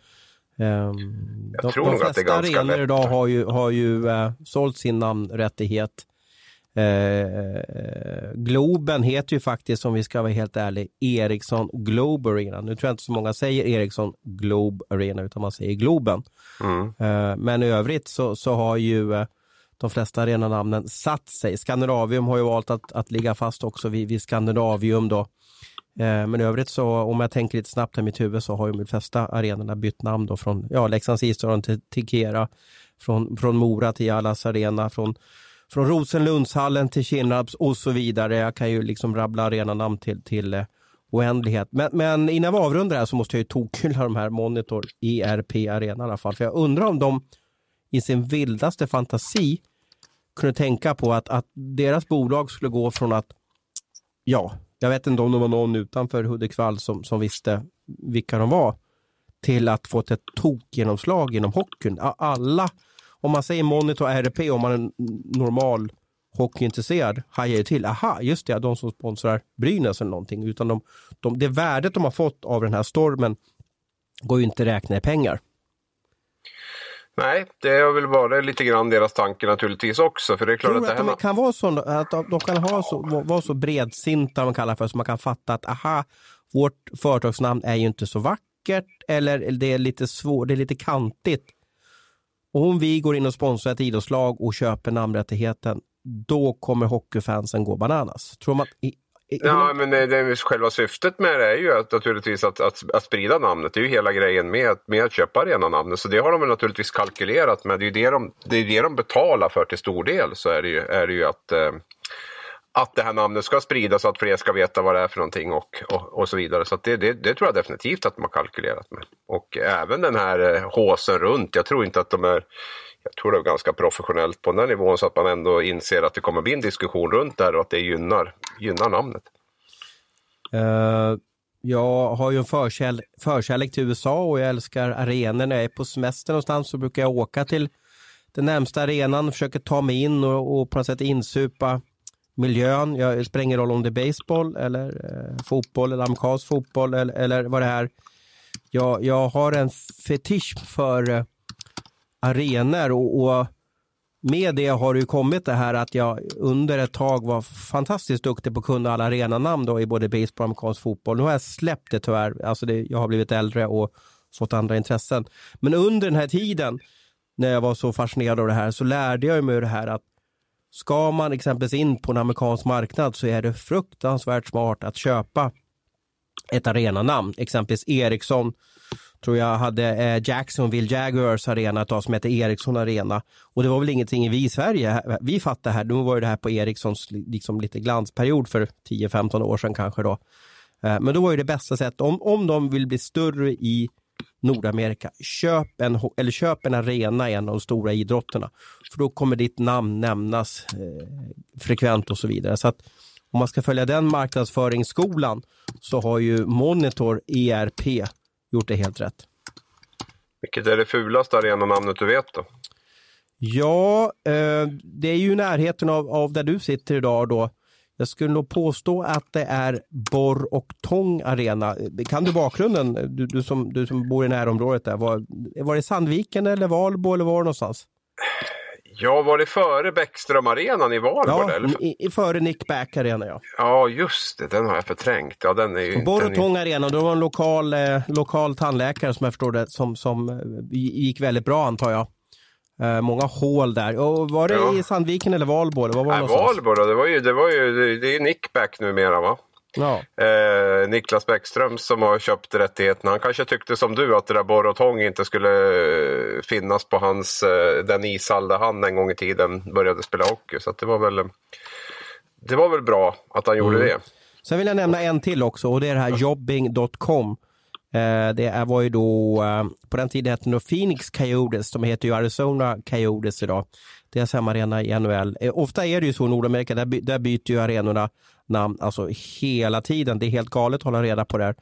Um, jag de, tror de nog att det är flesta ganska arenor lätt. idag har ju, har ju uh, sålt sin namnrättighet. Eh, Globen heter ju faktiskt, om vi ska vara helt ärliga, Ericsson Globe Arena. Nu tror jag inte så många säger Ericsson Globe Arena, utan man säger Globen. Mm. Eh, men i övrigt så, så har ju eh, de flesta arenanamnen satt sig. Skandinavium har ju valt att, att ligga fast också vid, vid Skandinavium då. Eh, men i övrigt så, om jag tänker lite snabbt i mitt huvud, så har ju de flesta arenorna bytt namn då från ja, Leksands Isstadion till, till Kera, från, från Mora till Jallas Arena, från från Rosenlundshallen till Kinnarps och så vidare. Jag kan ju liksom rabbla arenanamn till, till eh, oändlighet. Men, men innan vi avrundar här så måste jag ju tokhylla de här Monitor ERP Arena i alla fall. För jag undrar om de i sin vildaste fantasi kunde tänka på att, att deras bolag skulle gå från att, ja, jag vet inte om det var någon utanför Hudiksvall som, som visste vilka de var, till att få ett tokgenomslag inom hockeyn. Alla om man säger Monitor RP om man är en normal hockeyintresserad hajar ju till. Aha, just det, de som sponsrar Brynäs eller någonting. Utan de, de, det värdet de har fått av den här stormen går ju inte att räkna i pengar. Nej, det är väl bara lite grann deras tanke naturligtvis också. För det är klart Tror att att det här de kan vara så, att de kan ha så, vara så bredsinta, man kallar för, så man kan fatta att aha, vårt företagsnamn är ju inte så vackert eller det är lite svårt, det är lite kantigt. Om vi går in och sponsrar ett idrottslag och köper namnrättigheten, då kommer hockeyfansen gå bananas. Tror man, i, i, Ja, men det, det, själva syftet med det är ju att, naturligtvis att, att, att sprida namnet. Det är ju hela grejen med, med att köpa arenanamnet. Så det har de väl naturligtvis kalkylerat med. Det är ju det de, det, är det de betalar för till stor del. Så är det ju, är det ju att, eh, att det här namnet ska spridas så att fler ska veta vad det är för någonting och, och, och så vidare. Så det, det, det, tror jag definitivt att de har kalkylerat med. Och även den här eh, håsen runt. Jag tror inte att de är jag tror det är ganska professionellt på den här nivån så att man ändå inser att det kommer bli en diskussion runt det här och att det gynnar, gynnar namnet. Uh, jag har ju en förkärl förkärlek till USA och jag älskar arenor. När jag är på semester någonstans så brukar jag åka till den närmsta arenan, försöker ta mig in och, och på något sätt insupa miljön. Jag, det spelar ingen roll om det är baseball eller eh, fotboll eller amerikansk fotboll eller, eller vad det är. Jag, jag har en fetisch för eh, arenor och, och, med det har det ju kommit det här att jag under ett tag var fantastiskt duktig på att kunna alla arenanamn då i både baseball och amerikansk fotboll. Nu har jag släppt det tyvärr. Alltså det, jag har blivit äldre och fått andra intressen. Men under den här tiden när jag var så fascinerad av det här så lärde jag mig det här att Ska man exempelvis in på en amerikansk marknad så är det fruktansvärt smart att köpa ett arenanamn. Exempelvis Ericsson, tror jag hade eh, Jacksonville Jaguars arena ett tag som hette Ericsson Arena. Och det var väl ingenting vi i Sverige, vi fattade här, nu var det här på Ericssons liksom lite glansperiod för 10-15 år sedan kanske då. Eh, men då var ju det bästa sättet, om, om de vill bli större i Nordamerika, köp en, eller köp en arena i en av de stora idrotterna. För då kommer ditt namn nämnas eh, frekvent och så vidare. Så att om man ska följa den marknadsföringsskolan så har ju Monitor ERP gjort det helt rätt. Vilket är det fulaste arenanamnet du vet då? Ja, eh, det är ju närheten av, av där du sitter idag då. Jag skulle nog påstå att det är Borr och Tång Arena. Kan du bakgrunden, du, du, som, du som bor i närområdet där? Var, var det Sandviken eller Valbo eller var någonstans? Ja, var det före Bäckström-arenan i Valbo? Ja, eller? I, före Nick Back Arena ja. Ja, just det, den har jag förträngt. Ja, den är ju och Tång Arena, det var en lokal, eh, lokal tandläkare som jag förstår det, som, som eh, gick väldigt bra antar jag. Uh, många hål där. Och var det ja. i Sandviken eller Valbo? Eller vad var Nej, Valbo då, det var ju, det var ju, det är Nickback numera va? Ja. Eh, Niklas Bäckström som har köpt rättigheterna. Han kanske tyckte som du att det där borr och tång inte skulle finnas på hans, eh, den ishall där han en gång i tiden började spela hockey. Så det var väl, det var väl bra att han gjorde mm. det. Sen vill jag nämna en till också och det är det här jobbing.com. Eh, det var ju då, eh, på den tiden hette det Phoenix Coyotes, de heter ju Arizona Coyotes idag. Deras hemmaarena i NHL. Eh, ofta är det ju så i Nordamerika, där, där byter ju arenorna namn, alltså hela tiden. Det är helt galet att hålla reda på det här.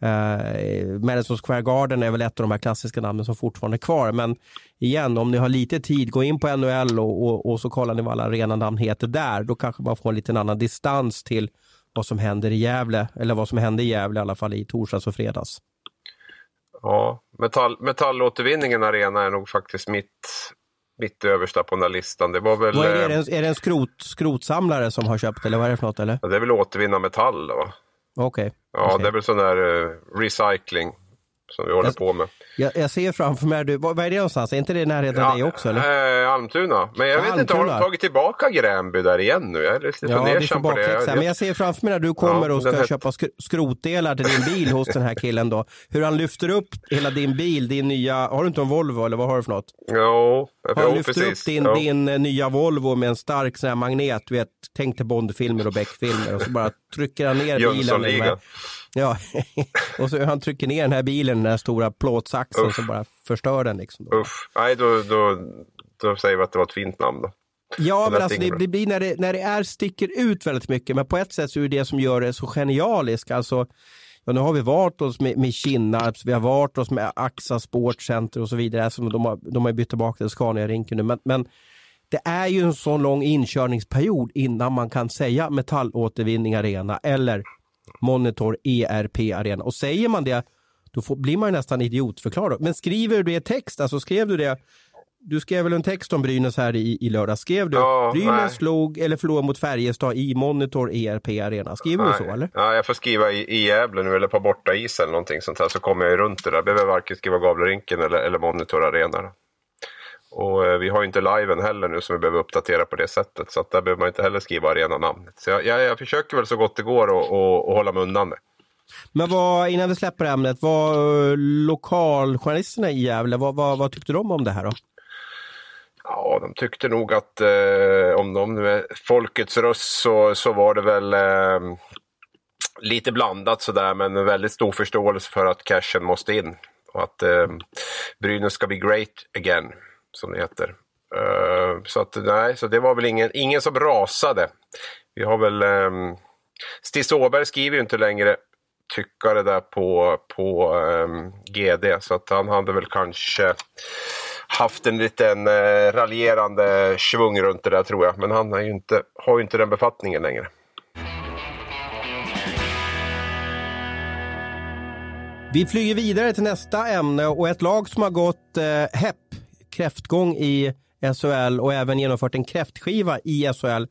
Eh, Madison Square Garden är väl ett av de här klassiska namnen som fortfarande är kvar. Men igen, om ni har lite tid, gå in på NHL och, och, och så kollar ni vad alla arena namn heter där. Då kanske man får en liten annan distans till vad som händer i Gävle, eller vad som hände i Gävle i alla fall i torsdags och fredags. Ja, metall, metallåtervinningen arena är nog faktiskt mitt, mitt översta på den där listan. Det var väl... Vad är, det? Är det en, är det en skrot, skrotsamlare som har köpt eller vad är det för något? Eller? Ja, det är väl återvinna metall. Okej. Okay. Ja, okay. det är väl sån där uh, recycling som vi håller jag, på med. Jag, jag ser framför mig, du, vad, är det någonstans? Är inte det närheten ja, dig också? Eller? Äh, Almtuna. Men jag ja, vet Almtuna. inte, har de tagit tillbaka Gränby där igen nu? Jag är lite ja, fundersam på det. Men jag ser framför mig när du kommer ja, och ska här... köpa sk skrotdelar till din bil hos den här killen då. Hur han lyfter upp hela din bil, din nya, har du inte en Volvo eller vad har du för något? Jo, Han jo, lyfter precis. upp din, din eh, nya Volvo med en stark sån här magnet, du vet, tänk till Bondfilmer och Beck-filmer och så bara trycker han ner bilen. Ja, och så han trycker ner den här bilen, den här stora plåtsaxen som bara förstör den. Liksom. Uff, nej då, då, då säger vi att det var ett fint namn då. Ja, men alltså det, det, blir när det, när det är, sticker ut väldigt mycket, men på ett sätt så är det det som gör det så genialiskt. Alltså, ja, nu har vi varit oss med, med Kinnarps, vi har varit oss med Axa Sportcenter och så vidare. Alltså, de, har, de har bytt tillbaka till Scania-rinken nu, men, men det är ju en så lång inkörningsperiod innan man kan säga metallåtervinning arena eller Monitor ERP Arena. Och säger man det, då får, blir man nästan idiotförklarad. Men skriver du det i text, alltså skrev du det du skrev väl en text om Brynäs här i, i lördag. Skrev du ja, Brynäs nej. slog eller förlorade mot Färjestad i Monitor ERP Arena? Skriver nej. du så eller? Ja, jag får skriva i, i Gävle nu eller på borta is eller någonting sånt här så kommer jag runt det där. Behöver varken skriva Gavlerinken eller, eller Monitor Arena. Och eh, vi har ju inte liven heller nu som vi behöver uppdatera på det sättet. Så att där behöver man inte heller skriva arena-namnet. Så jag, jag, jag, försöker väl så gott det går och, och hålla mig undan det. Men vad, innan vi släpper ämnet, vad lokaljournalisterna i Gävle, vad, vad, vad tyckte de om det här då? Ja, de tyckte nog att eh, om de nu är folkets röst så, så var det väl eh, lite blandat sådär men väldigt stor förståelse för att cashen måste in. Och att eh, Brynäs ska bli great again som det heter. Uh, så att nej, så det var väl ingen, ingen som rasade. Vi har väl ehm, um, Stis Åberg skriver ju inte längre tyckare där på, på ehm, um, GD så att han hade väl kanske haft en liten uh, raljerande svung runt det där tror jag. Men han har ju inte, har ju inte den befattningen längre. Vi flyger vidare till nästa ämne och ett lag som har gått eh, hepp kräftgång i SHL och även genomfört en kräftskiva i SHL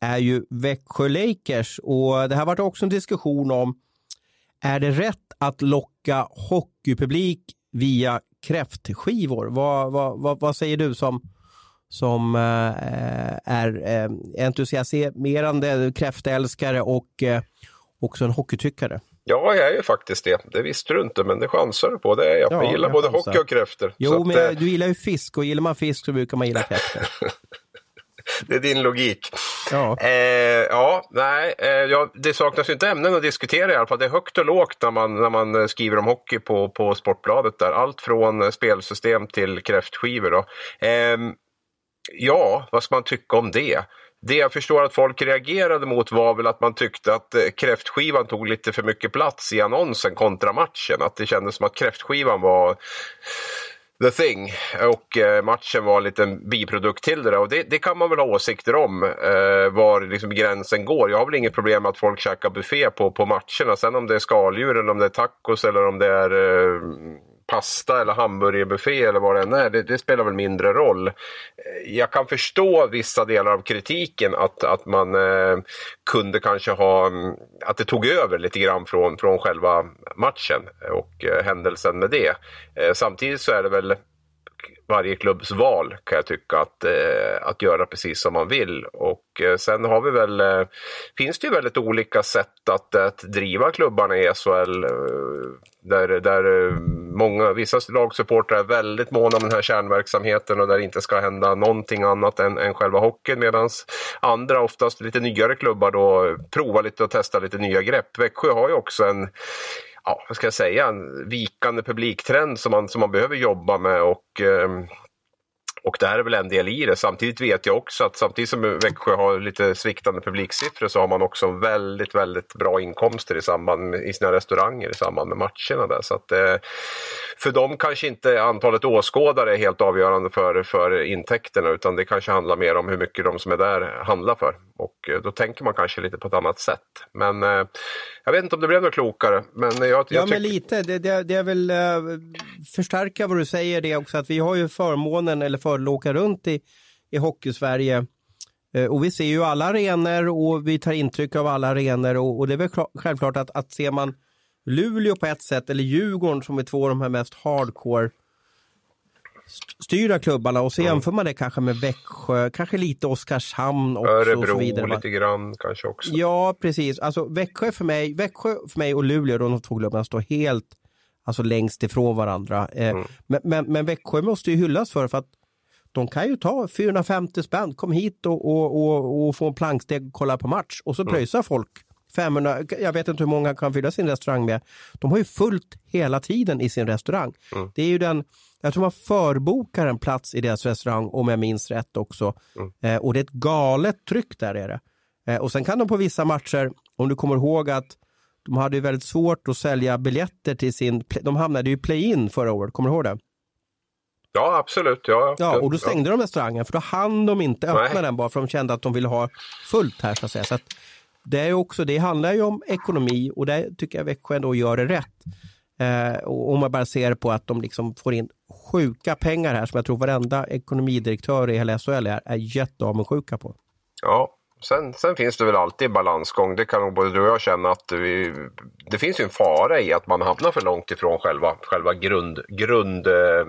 är ju Växjö Lakers och det här vart också en diskussion om är det rätt att locka hockeypublik via kräftskivor? Vad, vad, vad, vad säger du som, som eh, är eh, entusiasmerande kräftälskare och eh, också en hockeytyckare? Ja, jag är ju faktiskt det. Det visste du inte, men det chansar du på. Det är jag. Ja, jag gillar jag både chansar. hockey och kräftor. Jo, men att, du gillar ju fisk och gillar man fisk så brukar man gilla kräftor. det är din logik. Ja, eh, ja nej, eh, ja, det saknas ju inte ämnen att diskutera i alla fall. Det är högt och lågt när man, när man eh, skriver om hockey på, på Sportbladet. Där. Allt från eh, spelsystem till kräftskivor. Då. Eh, ja, vad ska man tycka om det? Det jag förstår att folk reagerade mot var väl att man tyckte att eh, kräftskivan tog lite för mycket plats i annonsen kontra matchen. Att det kändes som att kräftskivan var the thing och eh, matchen var en liten biprodukt till det. Och det, det kan man väl ha åsikter om, eh, var liksom gränsen går. Jag har väl inget problem med att folk käkar buffé på, på matcherna. Sen om det är skaldjur eller om det är tacos eller om det är eh, pasta eller hamburgerbuffé eller vad det än är, det, det, spelar väl mindre roll. Jag kan förstå vissa delar av kritiken att, att man eh, kunde kanske ha, att det tog över lite grann från, från själva matchen och eh, händelsen med det. Eh, samtidigt så är det väl varje klubbs val kan jag tycka att, eh, att göra precis som man vill. Och Eh, sen har vi väl, eh, finns det ju väldigt olika sätt att, att driva klubbarna i SHL. Eh, där, där många, vissa lagsupportrar är väldigt måna om den här kärnverksamheten och där det inte ska hända någonting annat än, än själva hockeyn. Medan andra, oftast lite nyare klubbar då, provar lite och testar lite nya grepp. Växjö har ju också en ja, vad ska jag säga, en vikande publiktrend som man, som man behöver jobba med och, eh, och det här är väl en del i det. Samtidigt vet jag också att samtidigt som Växjö har lite sviktande publiksiffror så har man också väldigt, väldigt bra inkomster i samband med, i sina restauranger i samband med matcherna där. Så att, eh, för dem kanske inte antalet åskådare är helt avgörande för, för intäkterna utan det kanske handlar mer om hur mycket de som är där handlar för. Och eh, då tänker man kanske lite på ett annat sätt. Men eh, jag vet inte om det blev något klokare. Men jag, jag ja, men lite. Det, det, det är väl förstärka vad du säger det också att vi har ju förmånen eller fördel att åka runt i, i Hockeysverige. Uh, och vi ser ju alla arenor och vi tar intryck av alla arenor och, och det är väl självklart att, att ser man Luleå på ett sätt eller Djurgården som är två av de här mest hardcore styrda klubbarna och så jämför man det kanske med Växjö, kanske lite Oskarshamn också. Örebro och så vidare. lite grann kanske också. Ja, precis. Alltså Växjö för mig, Växjö för mig och Luleå, de två klubbarna står helt alltså längst ifrån varandra. Eh, mm. men, men, men Växjö måste ju hyllas för, för att de kan ju ta 450 spänn, kom hit och, och, och, och få en planksteg och kolla på match och så mm. pröjsar folk 500, jag vet inte hur många kan fylla sin restaurang med. De har ju fullt hela tiden i sin restaurang. Mm. Det är ju den, jag tror man förbokar en plats i deras restaurang om jag minns rätt också. Mm. Eh, och det är ett galet tryck där är det. Eh, och sen kan de på vissa matcher, om du kommer ihåg att de hade ju väldigt svårt att sälja biljetter till sin, de hamnade ju play-in förra året, kommer du ihåg det? Ja, absolut. Ja, ja och då stängde ja. de restaurangen för då hann de inte öppna Nej. den bara för de kände att de ville ha fullt här så att säga. Så att det, är också, det handlar ju om ekonomi och där tycker jag Växjö ändå gör det rätt. Eh, och om man bara ser på att de liksom får in sjuka pengar här som jag tror varenda ekonomidirektör i hela SHL är, är jätteavundsjuka på. Ja, Sen, sen, finns det väl alltid balansgång. Det kan nog både du och jag känna att vi, det finns ju en fara i att man hamnar för långt ifrån själva, själva grund, grund... Eh,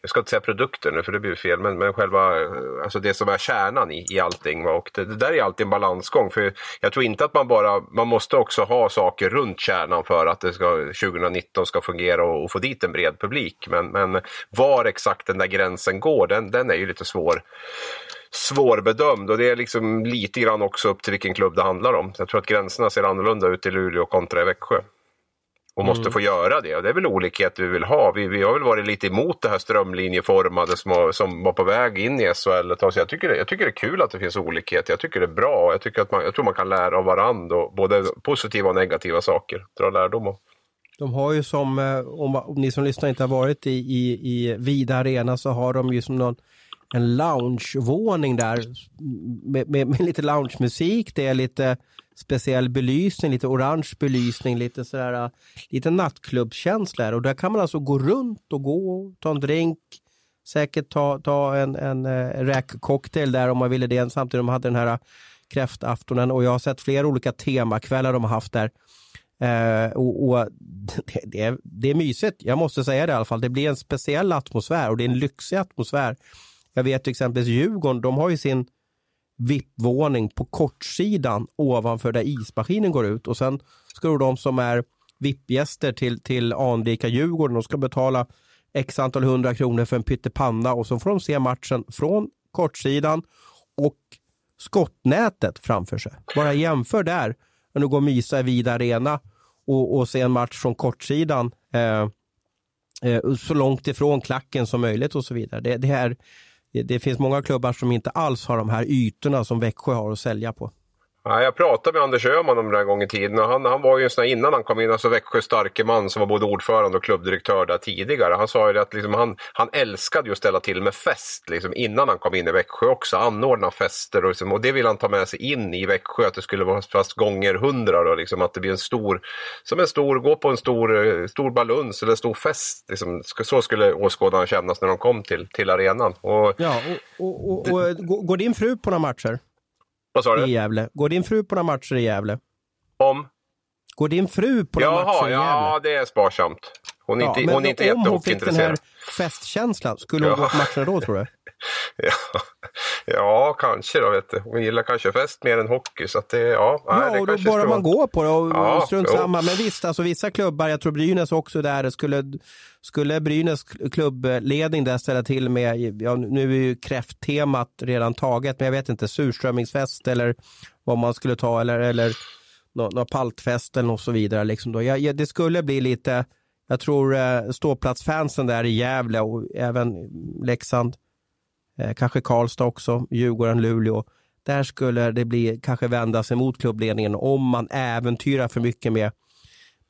jag ska inte säga produkten nu för det blir fel, men, men själva eh, alltså det som är kärnan i, i allting. Och det, det där är alltid en balansgång. För jag tror inte att man bara... Man måste också ha saker runt kärnan för att det ska, 2019 ska fungera och, och få dit en bred publik. Men, men var exakt den där gränsen går, den, den är ju lite svår svårbedömd och det är liksom lite grann också upp till vilken klubb det handlar om. Jag tror att gränserna ser annorlunda ut i Luleå kontra i Växjö. Och måste mm. få göra det och det är väl olikhet vi vill ha. Vi, vi har väl varit lite emot det här strömlinjeformade som, har, som var på väg in i SHL ett tag. Så jag tycker, det, jag tycker det är kul att det finns olikhet. Jag tycker det är bra. Jag, tycker att man, jag tror man kan lära av varandra, och både positiva och negativa saker. Dra lärdom av. De har ju som, eh, om, om ni som lyssnar inte har varit i, i, i Vida Arena så har de ju som någon en loungevåning där med, med, med lite loungemusik. Det är lite speciell belysning, lite orange belysning, lite sådär, äh, lite nattklubbskänsla. Och där kan man alltså gå runt och gå, ta en drink, säkert ta, ta en, en äh, räkcocktail där om man ville det. Samtidigt de hade den här äh, kräftaftonen och jag har sett flera olika temakvällar de har haft där. Uh, och, och det, det, är, det är mysigt, jag måste säga det i alla fall. Det blir en speciell atmosfär och det är en lyxig atmosfär. Jag vet till exempel Djurgården, de har ju sin VIP-våning på kortsidan ovanför där ismaskinen går ut och sen ska de som är VIP-gäster till, till anrika Djurgården de ska betala x antal hundra kronor för en pyttipanna och så får de se matchen från kortsidan och skottnätet framför sig. Bara jämför där, när du går och mysa i Vida Arena och, och se en match från kortsidan eh, eh, så långt ifrån klacken som möjligt och så vidare. Det, det, är, det finns många klubbar som inte alls har de här ytorna som Växjö har att sälja på. Ja, jag pratade med Anders Öhman om det där gång i tiden och han, han var ju en sån här, innan han kom in, alltså Växjö starke man som var både ordförande och klubbdirektör där tidigare. Han sa ju att liksom han, han älskade ju att ställa till med fest liksom, innan han kom in i Växjö också, anordna fester och, liksom, och det vill han ta med sig in i Växjö, att det skulle vara fast gånger hundra då, liksom, att det blir en stor, som en stor, gå på en stor, stor baluns eller en stor fest. Liksom, så skulle åskådarna kännas när de kom till, till arenan. Och, ja, och, och, och, och går din fru på några matcher? Vad sa du? I Gävle. Går din fru på några matcher i Gävle? Om? Går din fru på några matcher i Gävle? Ja, det är sparsamt. Hon är ja, inte, hon är inte. Om hon fick den här festkänslan, skulle hon ja. gå på matcherna då tror du? ja. Ja, kanske då. Vet du. Hon gillar kanske fest mer än hockey. Så det, ja, ja nej, det och då bara man går på det och ja, strunt samma. Men visst, alltså, vissa klubbar, jag tror Brynäs också där, skulle, skulle Brynäs klubbledning där ställa till med, ja, nu är ju kräfttemat redan taget, men jag vet inte, surströmmingsfest eller vad man skulle ta eller, eller någon, någon paltfest eller och så vidare. Liksom då. Jag, jag, det skulle bli lite, jag tror eh, ståplatsfansen där i Gävle och även Leksand eh, kanske Karlstad också, Djurgården, Luleå. Där skulle det bli, kanske vända sig mot klubbledningen om man äventyrar för mycket med,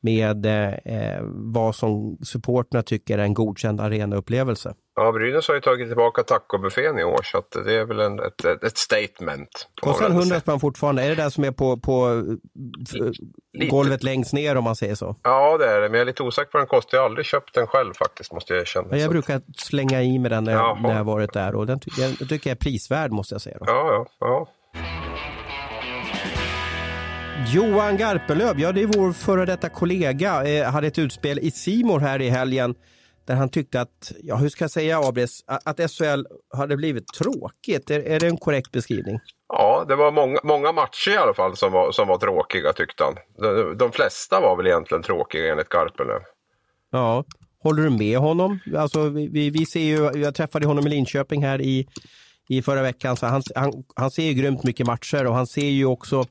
med eh, vad som supporterna tycker är en godkänd arenaupplevelse. Ja, Brynäs har ju tagit tillbaka tacobuffén i år så det är väl en, ett, ett statement. Kostar den 100 spänn fortfarande? Är det det som är på, på lite. golvet längst ner om man säger så? Ja, det är det, men jag är lite osäker på den kostar. Jag har aldrig köpt den själv faktiskt, måste jag erkänna. Jag brukar slänga i med den när när jag varit där och den jag, jag tycker jag är prisvärd måste jag säga. Då. Ja, ja, ja. Johan Garpelöv, ja det är vår före detta kollega, eh, hade ett utspel i Simor här i helgen där han tyckte att, ja hur ska jag säga Abris, att SHL hade blivit tråkigt. Är, är det en korrekt beskrivning? Ja, det var många, många matcher i alla fall som var, som var tråkiga tyckte han. De, de flesta var väl egentligen tråkiga enligt Garpenlöv. Ja, håller du med honom? Alltså, vi, vi ser ju, jag träffade honom i Linköping här i, i förra veckan, så han, han, han ser ju grymt mycket matcher och han ser ju också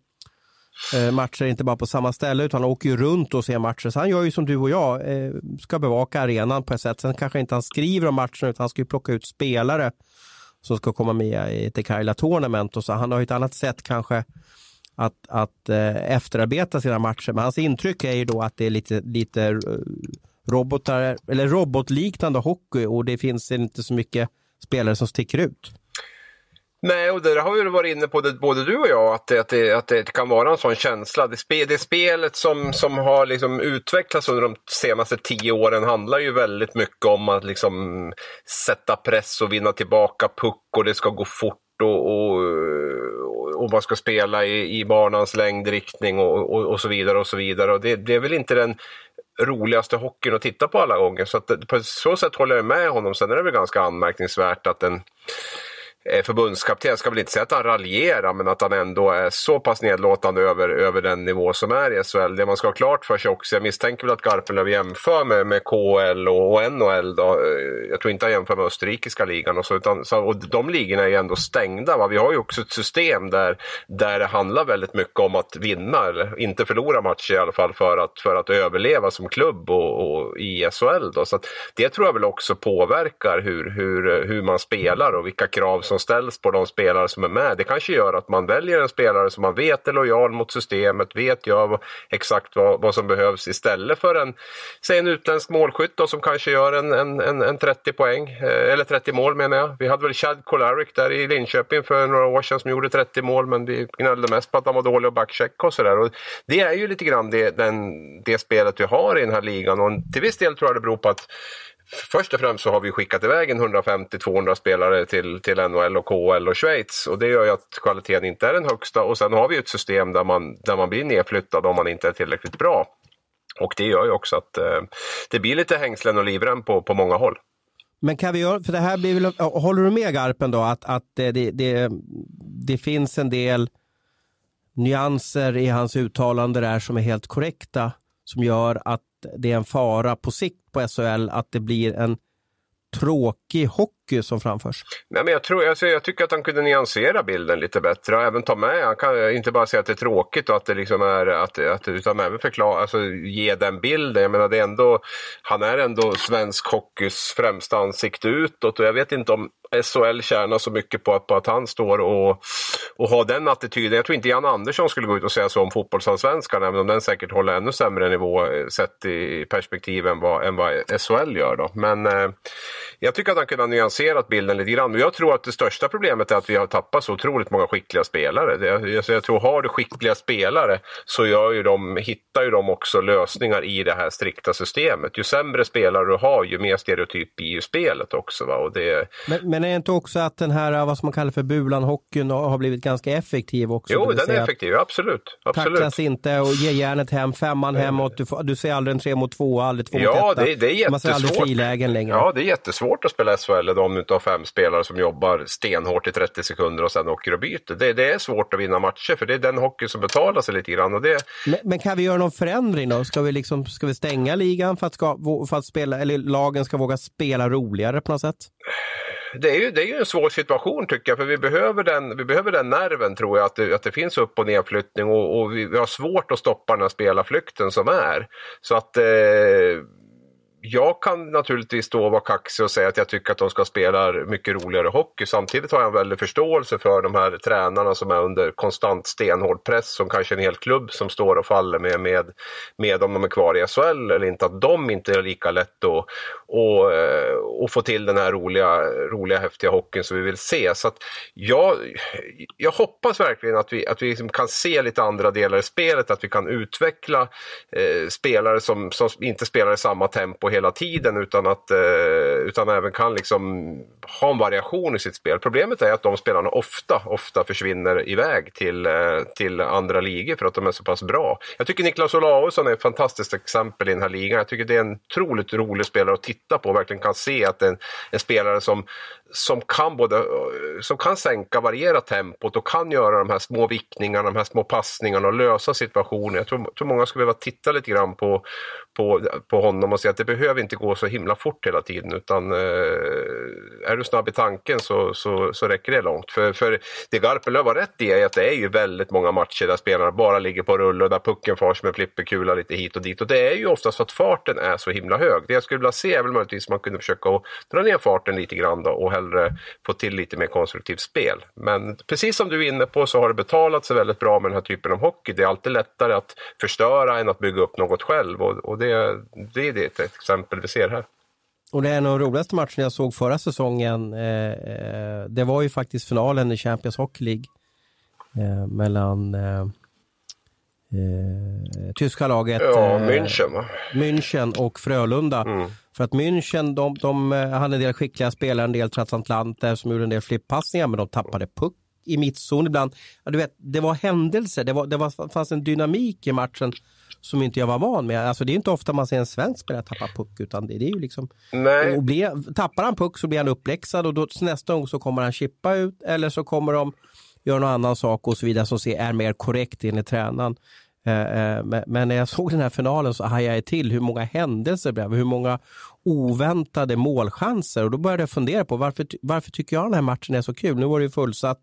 Eh, matcher inte bara på samma ställe utan han åker ju runt och ser matcher. Så han gör ju som du och jag, eh, ska bevaka arenan på ett sätt. Sen kanske inte han skriver om matchen utan han ska ju plocka ut spelare som ska komma med i Tekaila Tournament och så. Han har ju ett annat sätt kanske att, att eh, efterarbeta sina matcher. Men hans intryck är ju då att det är lite, lite eh, robotar, eller robotliknande hockey och det finns inte så mycket spelare som sticker ut. Nej, och det har vi varit inne på det, både du och jag, att det, att det, att det kan vara en sån känsla. Det, spe, det spelet som, som har liksom utvecklats under de senaste tio åren handlar ju väldigt mycket om att liksom sätta press och vinna tillbaka puck och det ska gå fort och, och, och man ska spela i, i banans längdriktning och, och, och så vidare och så vidare. Och det, det är väl inte den roligaste hockeyn att titta på alla gånger. Så att, på så sätt håller jag med honom. Sen är det väl ganska anmärkningsvärt att den Eh, förbundskapten, ska väl inte säga att han raljerar, men att han ändå är så pass nedlåtande över, över den nivå som är i SHL. Det man ska ha klart för sig också, jag misstänker väl att Garpenlöv jämför med, med KL och, och NHL. Då. Eh, jag tror inte han jämför med österrikiska ligan och så, utan, så, och de ligorna är ju ändå stängda. Va? Vi har ju också ett system där, där det handlar väldigt mycket om att vinna, eller inte förlora matcher i alla fall, för att, för att överleva som klubb och, och i SHL. Då. Så det tror jag väl också påverkar hur, hur, hur man spelar och vilka krav som som ställs på de spelare som är med. Det kanske gör att man väljer en spelare som man vet är lojal mot systemet, vet gör exakt vad, vad som behövs istället för en, säg en utländsk målskytt då, som kanske gör en, en, en, en 30 poäng, eh, eller 30 mål menar jag. Vi hade väl Chad Kolarik där i Linköping för några år sedan som gjorde 30 mål men vi gnällde mest på att han var dålig att backchecka och sådär. Det är ju lite grann det, den, det spelet vi har i den här ligan och till viss del tror jag det beror på att Först och främst så har vi skickat iväg 150-200 spelare till, till NHL och KHL och Schweiz och det gör ju att kvaliteten inte är den högsta och sen har vi ett system där man, där man blir nedflyttad om man inte är tillräckligt bra. Och det gör ju också att eh, det blir lite hängslen och livrem på, på många håll. Men kan vi göra, för det här blir väl, håller du med Garpen då att, att det, det, det finns en del nyanser i hans uttalande där som är helt korrekta som gör att det är en fara på sikt på SHL att det blir en tråkig hockey som framförs? Nej, men jag, tror, alltså, jag tycker att han kunde nyansera bilden lite bättre och även ta med, han kan eh, inte bara säga att det är tråkigt och att det liksom är, att, att, utan även förklara, alltså ge den bilden. Jag menar det är ändå, han är ändå svensk hockeys främsta ansikte utåt och jag vet inte om SHL tjänar så mycket på att, på att han står och, och har den attityden. Jag tror inte Jan Andersson skulle gå ut och säga så om fotbollsallsvenskan, även om den säkert håller ännu sämre nivå eh, sett i perspektiv än vad, än vad SHL gör. Då. Men eh, jag tycker att han kunde ha nyanserat bilden lite grann. Och jag tror att det största problemet är att vi har tappat så otroligt många skickliga spelare. Jag, jag, tror, har du skickliga spelare så gör ju de, hittar ju de också lösningar i det här strikta systemet. Ju sämre spelare du har, ju mer stereotyp blir ju spelet också. Va? Och det, men, men är det inte också att den här, vad som man kallar för bulan-hockeyn har blivit ganska effektiv också? Jo, den är effektiv, absolut. absolut. Tacklas inte och ge järnet hem, femman hemåt, du, får, du ser aldrig en tre mot två, aldrig två ja, mot etta. Det, det är jättesvårt. Man ser aldrig frilägen längre. Ja, det är jättesvårt att spela SHL om inte har fem spelare som jobbar stenhårt i 30 sekunder och sen åker och byter. Det, det är svårt att vinna matcher för det är den hockey som betalar sig lite grann. Och det... men, men kan vi göra någon förändring då? Ska vi, liksom, ska vi stänga ligan för att, ska, för att spela, eller lagen ska våga spela roligare på något sätt? det är, ju, det är ju en svår situation tycker jag, för vi behöver den, vi behöver den nerven tror jag, att det, att det finns upp och nedflyttning och, och vi, vi, har svårt att stoppa den här spelarflykten som är. Så att eh, jag kan naturligtvis då vara kaxig och säga att jag tycker att de ska spela mycket roligare hockey. Samtidigt har jag en väldig förståelse för de här tränarna som är under konstant stenhård press som kanske en hel klubb som står och faller med, med, med om de är kvar i SHL eller inte. Att de inte är lika lätt att och, eh, och få till den här roliga, roliga häftiga hockeyn som vi vill se. Så att jag, jag hoppas verkligen att vi, att vi liksom kan se lite andra delar i spelet, att vi kan utveckla eh, spelare som, som inte spelar i samma tempo hela tiden utan, att, eh, utan även kan liksom ha en variation i sitt spel. Problemet är att de spelarna ofta, ofta försvinner iväg till, eh, till andra ligor för att de är så pass bra. Jag tycker Niklas Olausson är ett fantastiskt exempel i den här ligan. Jag tycker det är en otroligt rolig spelare att titta på och verkligen kan se att det är en, en spelare som som kan både som kan sänka, variera tempot och kan göra de här små vickningarna, de här små passningarna och lösa situationer. Jag tror, tror många skulle behöva titta lite grann på, på, på honom och se att det behöver inte gå så himla fort hela tiden utan eh, är du snabb i tanken så, så, så räcker det långt. För, för det Garpenlöv har rätt i är att det är ju väldigt många matcher där spelarna bara ligger på rull och där pucken far som en flipperkula lite hit och dit och det är ju oftast för att farten är så himla hög. Det jag skulle vilja se är väl möjligtvis man kunde försöka dra ner farten lite grann då och hellre få till lite mer konstruktivt spel. Men precis som du är inne på så har det betalat sig väldigt bra med den här typen av hockey. Det är alltid lättare att förstöra än att bygga upp något själv och, och det, det är det ett exempel vi ser här. Och det är en av de roligaste matcherna jag såg förra säsongen. Eh, eh det var ju faktiskt finalen i Champions Hockey League eh, mellan eh, eh, tyska laget ja, eh, München, va? München och Frölunda. Mm. För att München, de, de hade en del skickliga spelare, en del transatlanter som gjorde en del flippassningar, men de tappade puck i mittzon ibland. Ja, du vet, det var händelser, det, var, det var, fanns en dynamik i matchen som inte jag var van med. Alltså det är inte ofta man ser en svensk spelare tappa puck utan det, det är ju liksom... Nej. Och blir, tappar han puck så blir han uppläxad och då, nästa gång så kommer han chippa ut eller så kommer de göra någon annan sak och så vidare som är mer korrekt enligt tränaren. Eh, eh, men när jag såg den här finalen så hajade jag till hur många händelser det blev, hur många oväntade målchanser och då började jag fundera på varför, varför tycker jag den här matchen är så kul? Nu var det ju fullsatt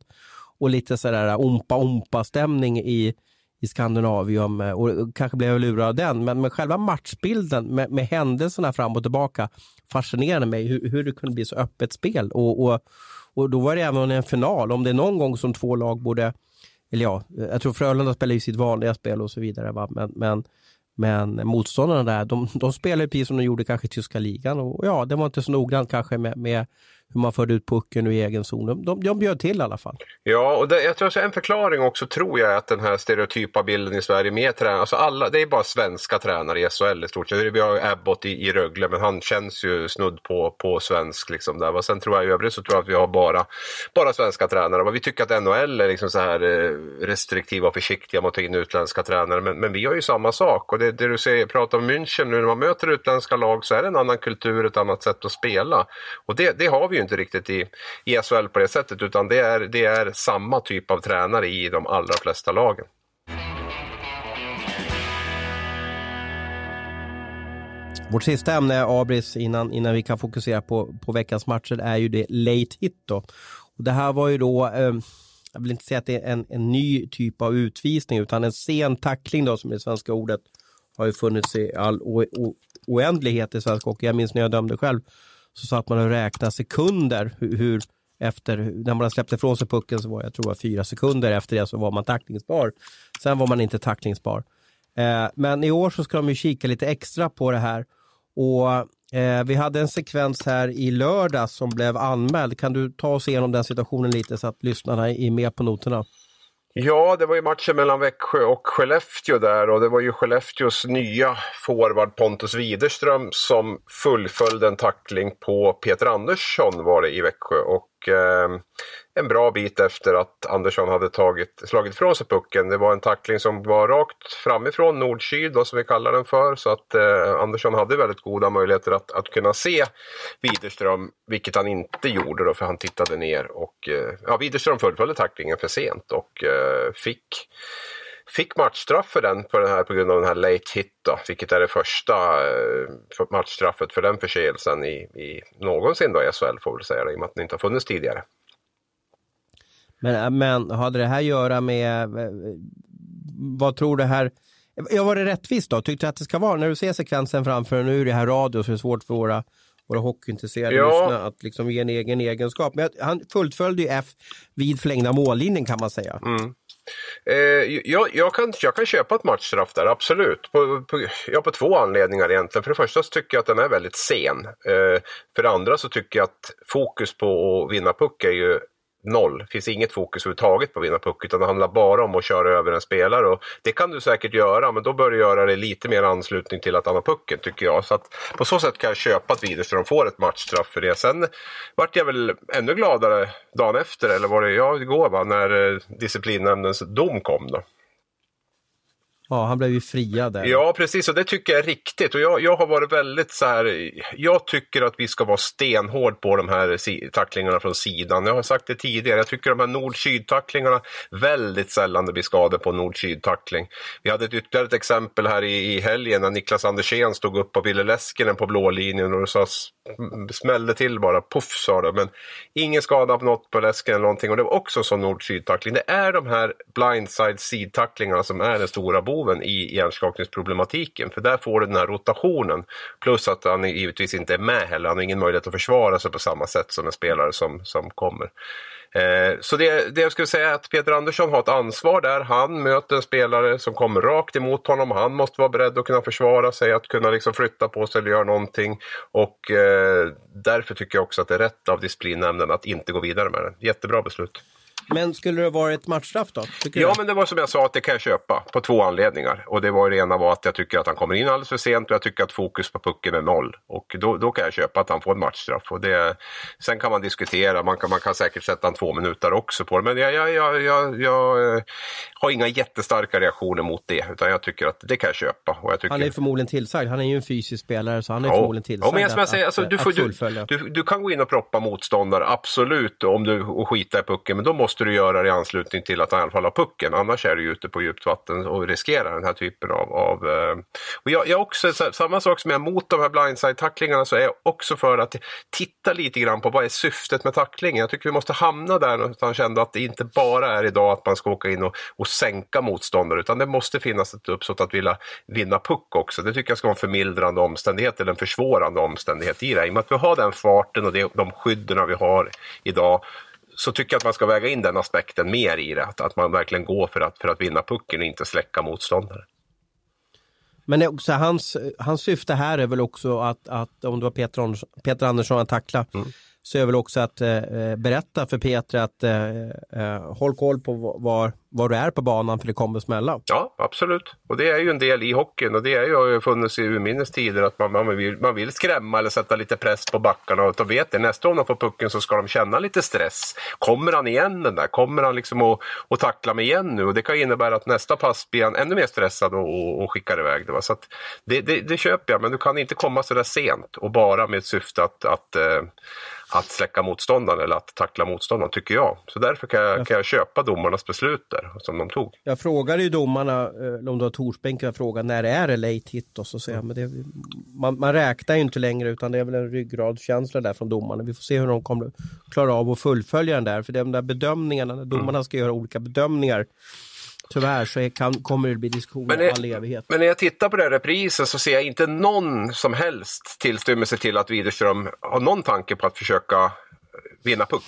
och lite sådär ompa-ompa stämning i, i Skandinavium eh, och kanske blev jag lurad av den. Men, men själva matchbilden med, med händelserna fram och tillbaka fascinerade mig hur, hur det kunde bli så öppet spel. Och, och, och då var det även en final. Om det är någon gång som två lag borde, eller ja, jag tror Frölunda spelar ju sitt vanliga spel och så vidare. Va? Men, men, men motståndarna där, de, de spelar precis som de gjorde kanske i tyska ligan. Och ja, det var inte så noggrant kanske med, med hur man förde ut pucken ur egen zon. De, de bjöd till i alla fall. Ja, och det, jag tror att en förklaring också tror jag är att den här stereotypa bilden i Sverige med tränare, alltså alla, det är bara svenska tränare i SHL i stort sett. Vi har Abbott i, i Rögle, men han känns ju snudd på, på svensk. Liksom där. Och sen tror jag i övrigt så tror jag att vi har bara, bara svenska tränare. Vi tycker att NHL är liksom så här eh, restriktiva och försiktiga mot att ta in utländska tränare, men, men vi har ju samma sak. Och det, det du säger, pratar om München nu, när man möter utländska lag så är det en annan kultur, ett annat sätt att spela. Och det, det har vi ju inte riktigt i, i SHL på det sättet utan det är, det är samma typ av tränare i de allra flesta lagen. Vårt sista ämne, Abris, innan, innan vi kan fokusera på, på veckans matcher, är ju det late hit. Då. Och det här var ju då, eh, jag vill inte säga att det är en, en ny typ av utvisning, utan en sen tackling då, som är det svenska ordet, har ju funnits i all o, o, oändlighet i svensk hockey. Jag minns när jag dömde själv så satt man och räknade sekunder hur, hur efter, när man släppte ifrån sig pucken så var jag tror jag fyra sekunder efter det så var man tacklingsbar. Sen var man inte tacklingsbar. Eh, men i år så ska de ju kika lite extra på det här. Och eh, Vi hade en sekvens här i lördag som blev anmäld. Kan du ta oss igenom den situationen lite så att lyssnarna är med på noterna? Ja, det var ju matchen mellan Växjö och Skellefteå där och det var ju Skellefteås nya forward Pontus Widerström som fullföljde en tackling på Peter Andersson var det i Växjö. Och eh, en bra bit efter att Andersson hade tagit, slagit ifrån sig pucken. Det var en tackling som var rakt framifrån, nord-syd som vi kallar den för. Så att eh, Andersson hade väldigt goda möjligheter att, att kunna se Widerström, vilket han inte gjorde då för han tittade ner. Och, eh, ja, Widerström fullföljde tacklingen för sent och eh, fick Fick matchstraff för den på, den här, på grund av den här late hit då, vilket är det första eh, matchstraffet för den förseelsen i, i någonsin då i SHL får vi väl säga, i och med att den inte har funnits tidigare. Men, men hade det här att göra med, vad tror du här, Jag var det rättvist då? Tyckte du att det ska vara, när du ser sekvensen framför dig, nu är det här radio så är det svårt för våra, våra hockeyintresserade Ja. lyssnare att liksom ge en egen egenskap. Men han fullföljde ju F vid förlängda mållinjen kan man säga. Eh, jag, jag, kan, jag kan köpa ett matchstraff där, absolut. På, på, ja, på två anledningar egentligen. För det första så tycker jag att den är väldigt sen. Eh, för det andra så tycker jag att fokus på att vinna puck är ju noll. Det finns inget fokus överhuvudtaget på att vinna puck utan det handlar bara om att köra över en spelare. Och det kan du säkert göra men då bör du göra det lite mer anslutning till att han har pucken tycker jag. Så att på så sätt kan jag köpa att Widerström får ett matchstraff för det. Sen vart jag väl ännu gladare dagen efter, eller var det ja, igår va, när eh, disciplinnämndens dom kom då. Ja, han blev ju friad där. Ja, precis. Och det tycker jag är riktigt. Och jag, jag har varit väldigt så här. Jag tycker att vi ska vara stenhård på de här si- tacklingarna från sidan. Jag har sagt det tidigare. Jag tycker de här nord-syd-tacklingarna väldigt sällan det blir skador på nord-syd-tackling. Vi hade ett ytterligare ett exempel här i, i helgen när Niklas Andersén stod upp och Ville Leskinen på blå linjen och det sades Mm, mm, smällde till bara. poff sa det. Men ingen skada på något på läsken eller någonting. Och det var också en sån nord-syd-tackling. Det är de här blindside sidtacklingarna som är den stora boven i hjärnskakningsproblematiken. För där får du den här rotationen. Plus att han givetvis inte är med heller. Han har ingen möjlighet att försvara sig på samma sätt som en spelare som, som kommer. Eh, så det, det jag skulle säga är att Peter Andersson har ett ansvar där. Han möter en spelare som kommer rakt emot honom. Han måste vara beredd att kunna försvara sig, att kunna liksom flytta på sig eller göra någonting. Och eh, därför tycker jag också att det är rätt av disciplinnämnden att inte gå vidare med det. Jättebra beslut. Men skulle det vara ett matchstraff då? Ja, du? men det var som jag sa att det kan jag köpa på två anledningar. Och det var det ena var att jag tycker att han kommer in alldeles för sent och jag tycker att fokus på pucken är noll. Och då, då kan jag köpa att han får en matchstraff. Och det, sen kan man diskutera, man kan, man kan säkert sätta en två minuter också på det. Men jag, jag, jag, jag, jag eh, har inga jättestarka reaktioner mot det. Utan jag tycker att det kan jag köpa. Och jag tycker... Han är förmodligen tillsagd. Han är ju en fysisk spelare så han är Ja. förmodligen tillsagd Ja, men jag, jag att, säger, alltså, att, du, får, att du, du, du kan gå in och proppa motståndare, absolut, om du och skita i pucken. Men då måste Måste du göra det i anslutning till att han i alla fall har pucken. Annars är du ute på djupt vatten och riskerar den här typen av... av eh, och jag, jag också, samma sak som jag är emot de här blindside-tacklingarna så är jag också för att titta lite grann på vad är syftet med tacklingen. Jag tycker vi måste hamna där någonstans ändå att det inte bara är idag att man ska åka in och, och sänka motståndare utan det måste finnas ett uppsåt att vilja vinna puck också. Det tycker jag ska vara en förmildrande omständighet eller en försvårande omständighet i det. I och med att vi har den farten och det, de skydden vi har idag så tycker jag att man ska väga in den aspekten mer i det. Att, att man verkligen går för att, för att vinna pucken och inte släcka motståndare. Men det också, hans, hans syfte här är väl också att, att om det var Peter, Andersson- Peter Andersson att tackla, Mm så är väl också att eh, eh berätta för Peter att eh, eh, håll koll på var, var du är på banan för det kommer smälla. Ja, absolut. Och det är ju en del i hockeyn och det är ju, har ju funnits i urminnes tider att man, man, vill, man vill skrämma eller sätta lite press på backarna och då vet det, nästa gång de får pucken så ska de känna lite stress. Kommer han igen den där? Kommer han liksom att, att tackla mig igen nu? Och det kan innebära att nästa pass blir han ännu mer stressad och, och, och skickar iväg det. Va? Så att det, det, det köper jag, men du kan inte komma så där sent och bara med ett syfte att, att eh, att släcka motståndaren eller att tackla motståndaren, tycker jag. Så därför kan jag, kan jag köpa domarnas beslut där, som de tog. Jag frågade ju domarna, eh, om du har Torsbänken, jag frågade när är det late hit och så säger jag, men det, man, man räknar ju inte längre utan det är väl en ryggradskänsla där från domarna. Vi får se hur de kommer klara av att fullfölja den där, för de där bedömningarna, när domarna ska göra olika bedömningar, tyvärr så kan, kommer det bli diskussioner Men det- all evighet. Men när jag tittar på den reprisen så ser jag inte någon som helst tillstymmelse till att Widerström har någon tanke på att försöka vinna puck.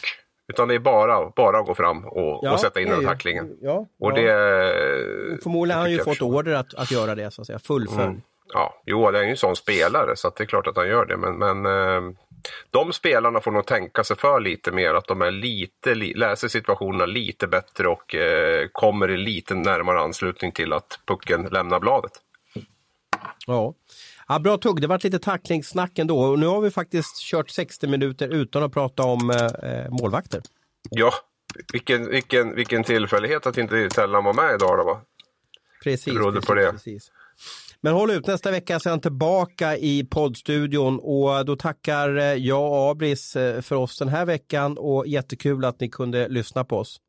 Utan det är bara, bara att gå fram och, och sätta in den tacklingen. Ja, Och ja. det... Förmodligen har han ju fått order att, att göra det, så att säga. Fullfölj. Mm. Ja, jo, det är ju en sån spelare så det är klart att han gör det. Men, men eh, de spelarna får nog tänka sig för lite mer. Att de är lite, li, läser situationerna lite bättre och eh, kommer i lite närmare anslutning till att pucken lämnar bladet. Ja. Ja, bra tugg, det var lite tacklingssnack ändå. Och nu har vi faktiskt kört 60 minuter utan att prata om eh, målvakter. Ja, vilken, vilken, vilken tillfällighet att inte Tellan var med idag då va? Precis. Det berodde precis, på det. Precis. Men håll ut, nästa vecka så är han tillbaka i poddstudion och då tackar eh, jag och Abris eh, för oss den här veckan och jättekul att ni kunde lyssna på oss.